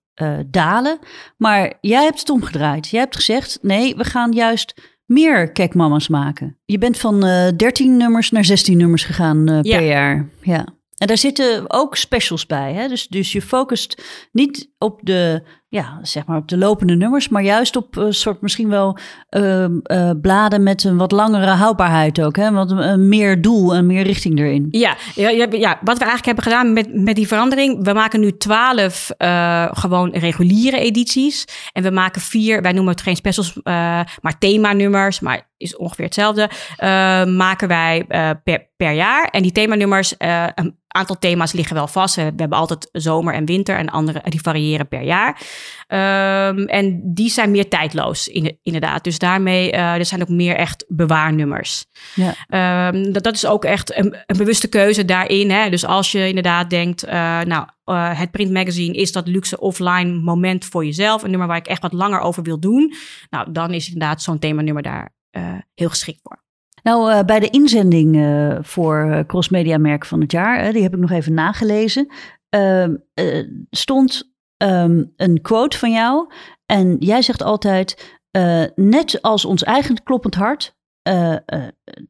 dalen. Maar jij hebt het omgedraaid. Jij hebt gezegd, nee, we gaan juist meer kekmama's maken. Je bent van eh 13 nummers naar 16 nummers gegaan Ja. per jaar. Ja. En daar zitten ook specials bij. Hè? Dus, dus je focust niet op de, ja, zeg maar op de lopende nummers, maar juist op een soort misschien wel ehm, eh, bladen met een wat langere houdbaarheid ook. Hè? Wat een, een meer doel en meer richting erin. Ja, ja, ja, wat we eigenlijk hebben gedaan met, met die verandering. We maken nu twaalf eh, gewoon reguliere edities. En we maken vier, wij noemen het geen specials, eh, maar themanummers. Maar is ongeveer hetzelfde. eh, maken wij eh, per, per jaar. En die themanummers, eh, een aantal thema's liggen wel vast. We hebben altijd zomer en winter en andere, die variëren per jaar. Ehm, en die zijn meer tijdloos, in, inderdaad. Dus daarmee, eh, er zijn ook meer echt bewaarnummers. Ja. Ehm, dat, dat is ook echt een, een bewuste keuze daarin. Hè? Dus als je inderdaad denkt, eh, nou, eh, het printmagazine is dat luxe offline moment voor jezelf. Een nummer waar ik echt wat langer over wil doen. Nou, dan is inderdaad zo'n themanummer daar heel geschikt voor. Nou, bij de inzending voor eh, Cross Media Merk van het jaar, die heb ik nog even nagelezen, ehm, eh, stond ehm, een quote van jou. En jij zegt altijd, eh, net als ons eigen kloppend hart, eh, eh,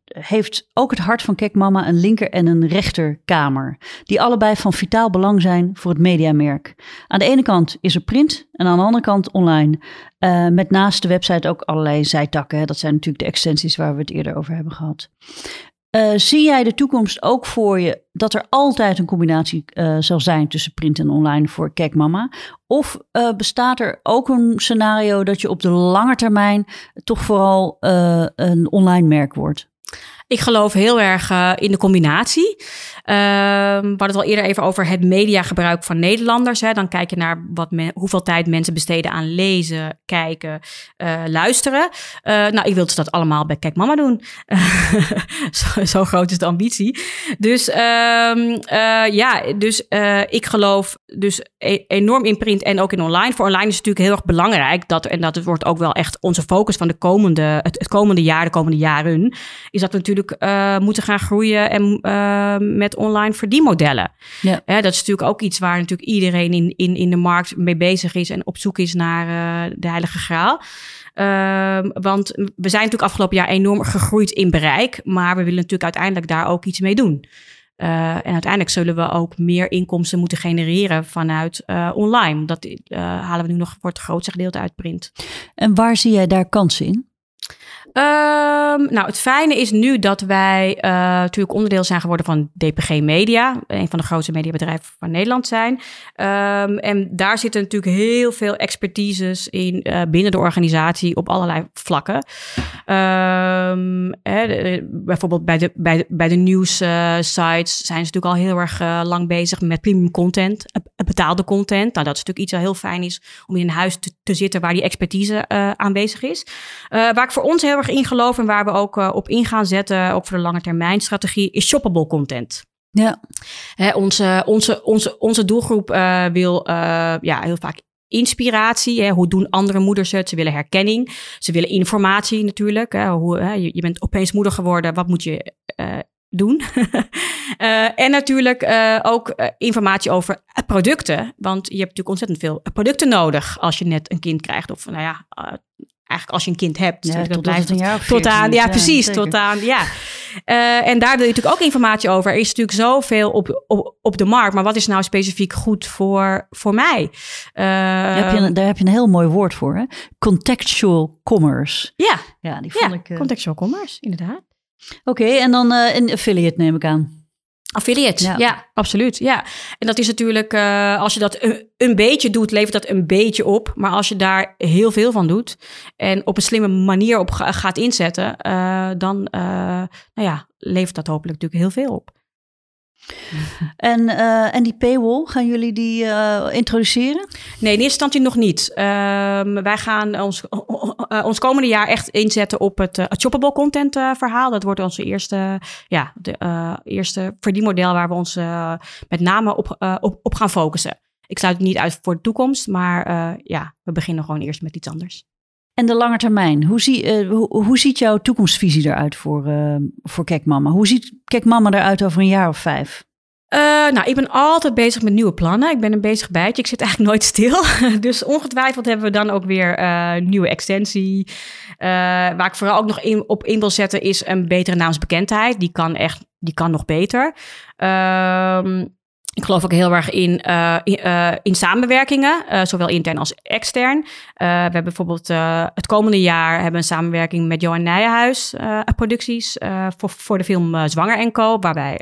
heeft ook het hart van Kekmama een linker en een rechterkamer. Die allebei van vitaal belang zijn voor het mediamerk. Aan de ene kant is er print en aan de andere kant online. Met naast de website ook allerlei zijtakken. Dat zijn natuurlijk de extensies waar we het eerder over hebben gehad. Eh, zie jij de toekomst ook voor je dat er altijd een combinatie eh, zal zijn tussen print en online voor Kijk Mama? Of eh, bestaat er ook een scenario dat je op de lange termijn toch vooral een online merk wordt? Ik geloof heel erg eh, in de combinatie. Ehm, we hadden het al eerder even over het mediagebruik van Nederlanders. Hè. Dan kijk je naar wat hoeveel tijd mensen besteden aan lezen, kijken, eh, luisteren. Eh, nou, ik wil dus dat allemaal bij Kijk Mama doen. zo, zo groot is de ambitie. Dus ehm, eh, ja, dus ik geloof dus e- enorm in print en ook in online. Voor online is het natuurlijk heel erg belangrijk dat en dat wordt ook wel echt onze focus van de komende het, komende jaar, de komende jaren, is dat natuurlijk eh, moeten gaan groeien en eh, met online verdienmodellen. Ja. Dat is natuurlijk ook iets waar natuurlijk iedereen in, in, in de markt mee bezig is en op zoek is naar eh, de heilige graal. Ehm, want we zijn natuurlijk afgelopen jaar enorm gegroeid in bereik, maar we willen natuurlijk uiteindelijk daar ook iets mee doen. En uiteindelijk zullen we ook meer inkomsten moeten genereren vanuit online. Dat halen we nu nog voor het grootste gedeelte uit print. En waar zie jij daar kansen in? Ehm, nou, het fijne is nu dat wij eh, natuurlijk onderdeel zijn geworden van DPG Media, een van de grootste mediabedrijven van Nederland zijn. Ehm, en daar zitten natuurlijk heel veel expertises in eh, binnen de organisatie op allerlei vlakken. Ehm, hè, bijvoorbeeld bij de, bij de, bij de nieuwssites zijn ze natuurlijk al heel erg eh, lang bezig met premium content, eh, betaalde content. Nou, dat is natuurlijk iets wat heel fijn is om in een huis te, te zitten waar die expertise eh, aanwezig is. Eh, waar ik voor ons heel erg in geloof en waar we ook eh, op in gaan zetten, ook voor de lange termijn strategie, is shoppable content. Ja, Hè, onze, onze, onze, onze doelgroep eh, wil eh, ja, heel vaak inspiratie. Hè? Hoe doen andere moeders het? Ze willen herkenning. Ze willen informatie natuurlijk. Hè? Hoe, hè? Je, je bent opeens moeder geworden. Wat moet je doen? En natuurlijk ook informatie over producten. Want je hebt natuurlijk ontzettend veel producten nodig als je net een kind krijgt. Of nou ja, eigenlijk als je een kind hebt. ja Dus dat tot 14 aan, ja, precies, zeker. tot aan, ja. Eh, en daar wil je natuurlijk ook informatie over. Er is natuurlijk zoveel op, op, op de markt, maar wat is nou specifiek goed voor, voor mij? Eh, Daar heb, je een, daar heb je een heel mooi woord voor, hè? Contextual commerce. ja, Ja, die vond ja ik... eh, contextual commerce, inderdaad. Oké, en dan eh, een affiliate neem ik aan. Affiliates, Ja. ja. absoluut. Ja. En dat is natuurlijk, eh, als je dat een, een beetje doet, levert dat een beetje op. Maar als je daar heel veel van doet en op een slimme manier op ga- gaat inzetten, eh, dan eh, nou ja, levert dat hopelijk natuurlijk heel veel op. En, eh, en die paywall, gaan jullie die eh, introduceren? Nee, in eerste instantie nog niet. Ehm, wij gaan ons, eh, ons komende jaar echt inzetten op het, shoppable content verhaal. Dat wordt onze eerste, ja, eerste verdienmodel waar we ons met name op, op, op gaan focussen. Ik sluit het niet uit voor de toekomst, maar ja, we beginnen gewoon eerst met iets anders. En de lange termijn, hoe, zie, eh, hoe, ziet jouw toekomstvisie eruit voor, eh voor Kek Mama? Hoe ziet Kek Mama eruit over een jaar of vijf? Eh, nou, ik ben altijd bezig met nieuwe plannen. Ik ben een bezig bijtje. Ik zit eigenlijk nooit stil. dus ongetwijfeld hebben we dan ook weer eh, nieuwe extensie. Waar ik vooral ook nog in, op in wil zetten is een betere naamsbekendheid. Die kan echt, die kan nog beter. Ehm, ik geloof ook heel erg in, eh, in, eh, in samenwerkingen, eh, zowel intern als extern. We hebben bijvoorbeeld het komende jaar hebben een samenwerking met Johan Nijenhuis producties voor, voor de film Zwanger en Co. Waar wij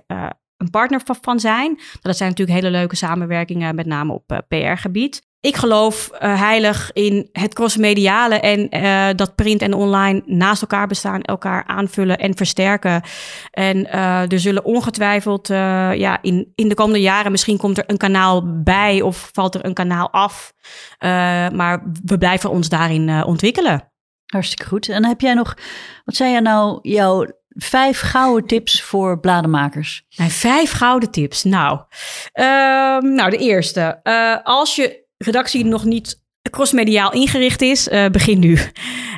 een partner van- van zijn. Dat zijn natuurlijk hele leuke samenwerkingen, met name op PR-gebied. Ik geloof eh, heilig in het crossmediale en eh, dat print en online naast elkaar bestaan, elkaar aanvullen en versterken. En eh, er zullen ongetwijfeld ja, in, in de komende jaren, misschien komt er een kanaal bij of valt er een kanaal af. Maar we blijven ons daarin ontwikkelen. Hartstikke goed. En heb jij nog, wat zijn jij nou jouw vijf gouden tips voor bladenmakers? Mijn vijf gouden tips. Nou, ehm, nou de eerste. Als je redactie nog niet crossmediaal ingericht is, eh, begin nu.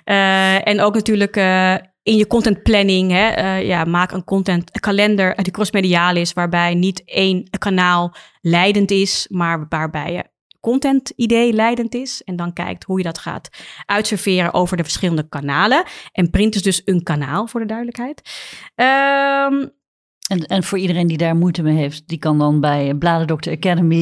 Eh, en ook natuurlijk eh, in je content planning. Hè, ja, maak een content een kalender die crossmediaal is, waarbij niet één kanaal leidend is, maar waarbij je content idee leidend is. En dan kijkt hoe je dat gaat uitserveren over de verschillende kanalen. En print is dus een kanaal, voor de duidelijkheid. Ehm En, en voor iedereen die daar moeite mee heeft, die kan dan bij Bladerdokter Academy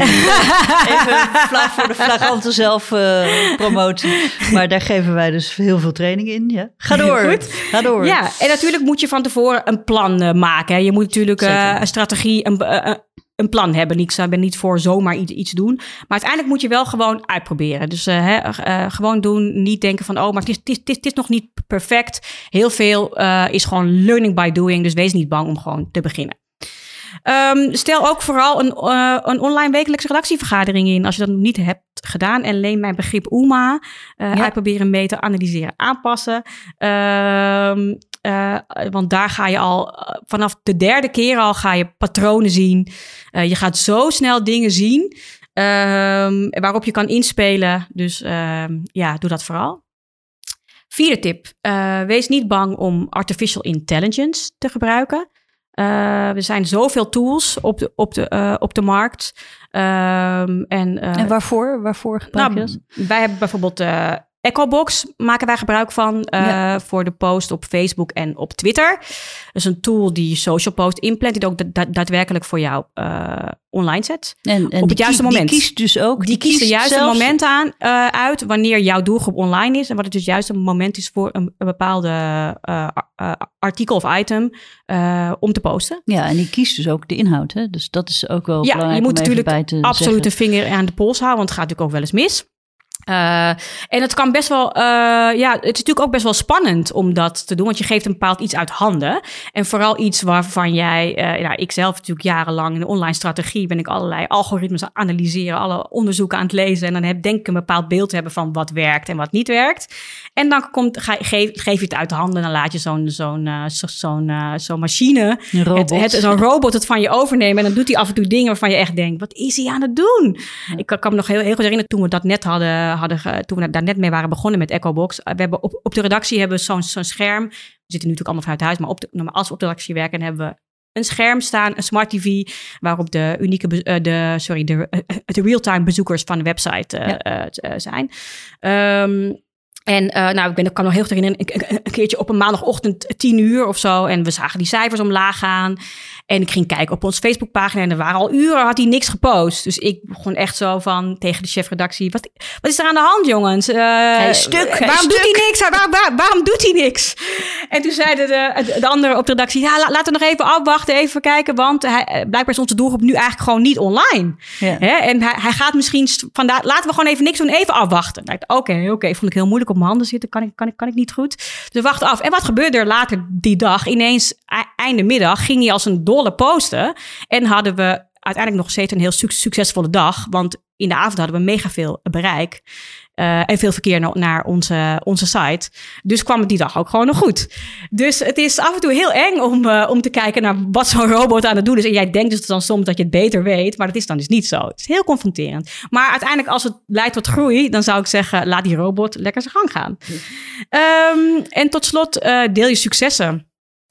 even vlak voor de flagrante zelfpromotie. maar daar geven wij dus heel veel training in. Ja. Ga door. Goed. Ga door. Ja, en natuurlijk moet je van tevoren een plan eh, maken. Je moet natuurlijk eh, een strategie, een, eh, een plan hebben. Ik ben niet voor zomaar iets, iets doen. Maar uiteindelijk moet je wel gewoon uitproberen. Dus eh, hè, eh, gewoon doen. Niet denken van, oh, maar het is, het is, het nog niet perfect. Heel veel eh, is gewoon learning by doing. Dus wees niet bang om gewoon te beginnen. Ehm, stel ook vooral een, eh, een online wekelijkse redactievergadering in. Als je dat nog niet hebt gedaan. En leen mijn begrip OEMA. eh Ja. Uitproberen, meten, analyseren, aanpassen. Ehm, eh, want daar ga je al eh, vanaf de derde keer al ga je patronen zien. Eh, je gaat zo snel dingen zien ehm, waarop je kan inspelen. Dus ehm, ja, doe dat vooral. Vierde tip. wees niet bang om artificial intelligence te gebruiken. Eh, er zijn zoveel tools op de, op de, op de markt. Ehm, en, En waarvoor? Waarvoor gebruik nou, je dat? wij hebben bijvoorbeeld EchoBox maken wij gebruik van eh, Ja. voor de post op Facebook en op Twitter. Dat is een tool die social post inplant, die ook da- da- daadwerkelijk voor jou eh, online zet. En, en op het juiste moment. Die kiest dus ook. Die, kiest de juiste zelfs- moment aan, eh, uit wanneer jouw doelgroep online is en wat het dus juiste moment is voor een, een bepaalde artikel of item om te posten. Ja, en die kiest dus ook de inhoud. Hè? Dus dat is ook wel Ja, belangrijk je moet natuurlijk absoluut een vinger aan de pols houden, want het gaat natuurlijk ook wel eens mis. Eh, en het kan best wel, eh, ja, het is natuurlijk ook best wel spannend om dat te doen, want je geeft een bepaald iets uit handen. En vooral iets waarvan jij, eh nou, ik zelf natuurlijk jarenlang in de online strategie ben ik allerlei algoritmes aan analyseren, alle onderzoeken aan het lezen. En dan heb, denk ik een bepaald beeld te hebben van wat werkt en wat niet werkt. En dan komt, ga, geef, geef je het uit de handen en dan laat je zo'n zo'n zo- zo'n zo'n machine het, het, zo'n robot het van je overnemen. En dan doet hij af en toe dingen waarvan je echt denkt: wat is hij aan het doen? Ik kan, kan me nog heel, heel goed herinneren toen we dat net hadden, hadden ge- toen we daar net mee waren begonnen met EchoBox. Eh, We hebben op, op de redactie hebben we zo'n zo'n scherm. We zitten nu natuurlijk allemaal vanuit huis, maar, op de, maar als we op de redactie werken, hebben we een scherm staan, een smart TV, waarop de unieke, eh, de, sorry, de, eh, de real-time bezoekers van de website eh, Ja. eh, eh, zijn. Ehm, En uh, nou, ik ben, ik kan nog heel goed herinneren, een, een, keertje op een maandagochtend tien uur of zo. En we zagen die cijfers omlaag gaan. En ik ging kijken op onze Facebookpagina en er waren al uren, had hij niks gepost. Dus ik begon echt zo van tegen de chefredactie, wat, wat is er aan de hand jongens? Uh, stuk, waarom doet hij niks? Waar, waar, waarom doet hij niks? En toen zeiden de, de andere op de redactie, ja, laten we nog even afwachten, even kijken. Want hij, eh, blijkbaar is onze doelgroep nu eigenlijk gewoon niet online. Ja. Hè? En hij, hij gaat misschien vandaar, laten we gewoon even niks doen, even afwachten. Oké, oké, vond ik heel moeilijk op mijn handen zitten, kan ik, kan ik, kan ik niet goed. Dus wacht af. En wat gebeurde er later die dag? Ineens, einde middag, ging hij als een dolle posten. En hadden we uiteindelijk nog steeds een heel succesvolle dag. Want in de avond hadden we mega veel bereik. Uh, en veel verkeer naar onze, onze site. Dus kwam het die dag ook gewoon nog goed. Dus het is af en toe heel eng om, uh, om te kijken naar wat zo'n robot aan het doen is. En jij denkt dus dan soms dat je het beter weet, maar dat is dan dus niet zo. Het is heel confronterend. Maar uiteindelijk, als het leidt tot groei, dan zou ik zeggen: laat die robot lekker zijn gang gaan. Um, en tot slot, uh, deel je successen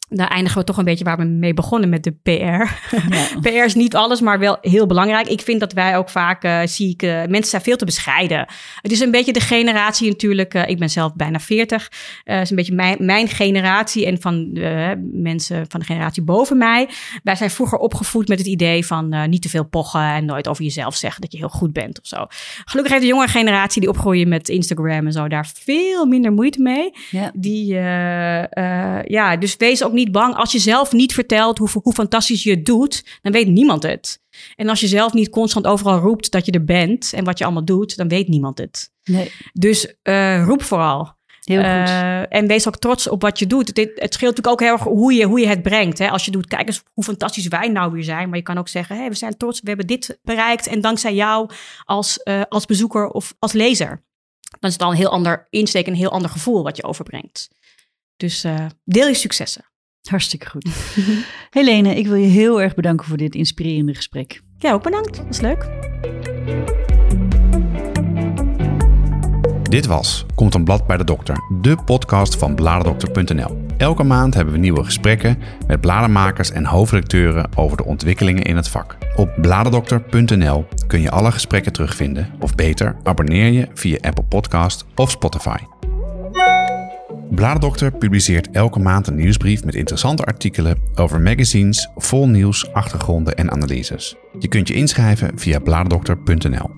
daar eindigen we toch een beetje waar we mee begonnen met de PR. PR is niet alles, maar wel heel belangrijk. Ik vind dat wij ook vaak, uh, zie ik, uh, mensen zijn veel te bescheiden. Het is een beetje de generatie natuurlijk, uh, ik ben zelf bijna 40. Het is een beetje mijn, mijn generatie en van mensen van de generatie boven mij. Wij zijn vroeger opgevoed met het idee van niet te veel pochen en nooit over jezelf zeggen dat je heel goed bent of zo. Gelukkig heeft de jongere generatie die opgroeien met Instagram en zo daar veel minder moeite mee. Ja. Die, ja, dus wees ook niet bang. Als je zelf niet vertelt hoe, hoe fantastisch je het doet, dan weet niemand het. En als je zelf niet constant overal roept dat je er bent en wat je allemaal doet, dan weet niemand het. Nee. Dus uh, roep vooral. Heel goed. Uh, en wees ook trots op wat je doet. Het, het scheelt natuurlijk ook heel erg hoe je, hoe je het brengt. Hè? Als je doet, kijk eens hoe fantastisch wij nou weer zijn. Maar je kan ook zeggen, hey, we zijn trots, we hebben dit bereikt. En dankzij jou als, uh, als bezoeker of als lezer. Dan is het al een heel ander insteek, een heel ander gevoel wat je overbrengt. Dus uh, deel je successen. Hartstikke goed. Helene, ik wil je heel erg bedanken voor dit inspirerende gesprek. Ja, ook bedankt. Dat is leuk. Dit was Komt een blad bij de dokter, de podcast van bladerdokter.nl. Elke maand hebben we nieuwe gesprekken met bladermakers en hoofdredacteuren over de ontwikkelingen in het vak. Op bladerdokter.nl kun je alle gesprekken terugvinden, of beter, abonneer je via Apple Podcast of Spotify. Bladerdokter publiceert elke maand een nieuwsbrief met interessante artikelen over magazines, vol nieuws, achtergronden en analyses. Je kunt je inschrijven via bladerdokter.nl.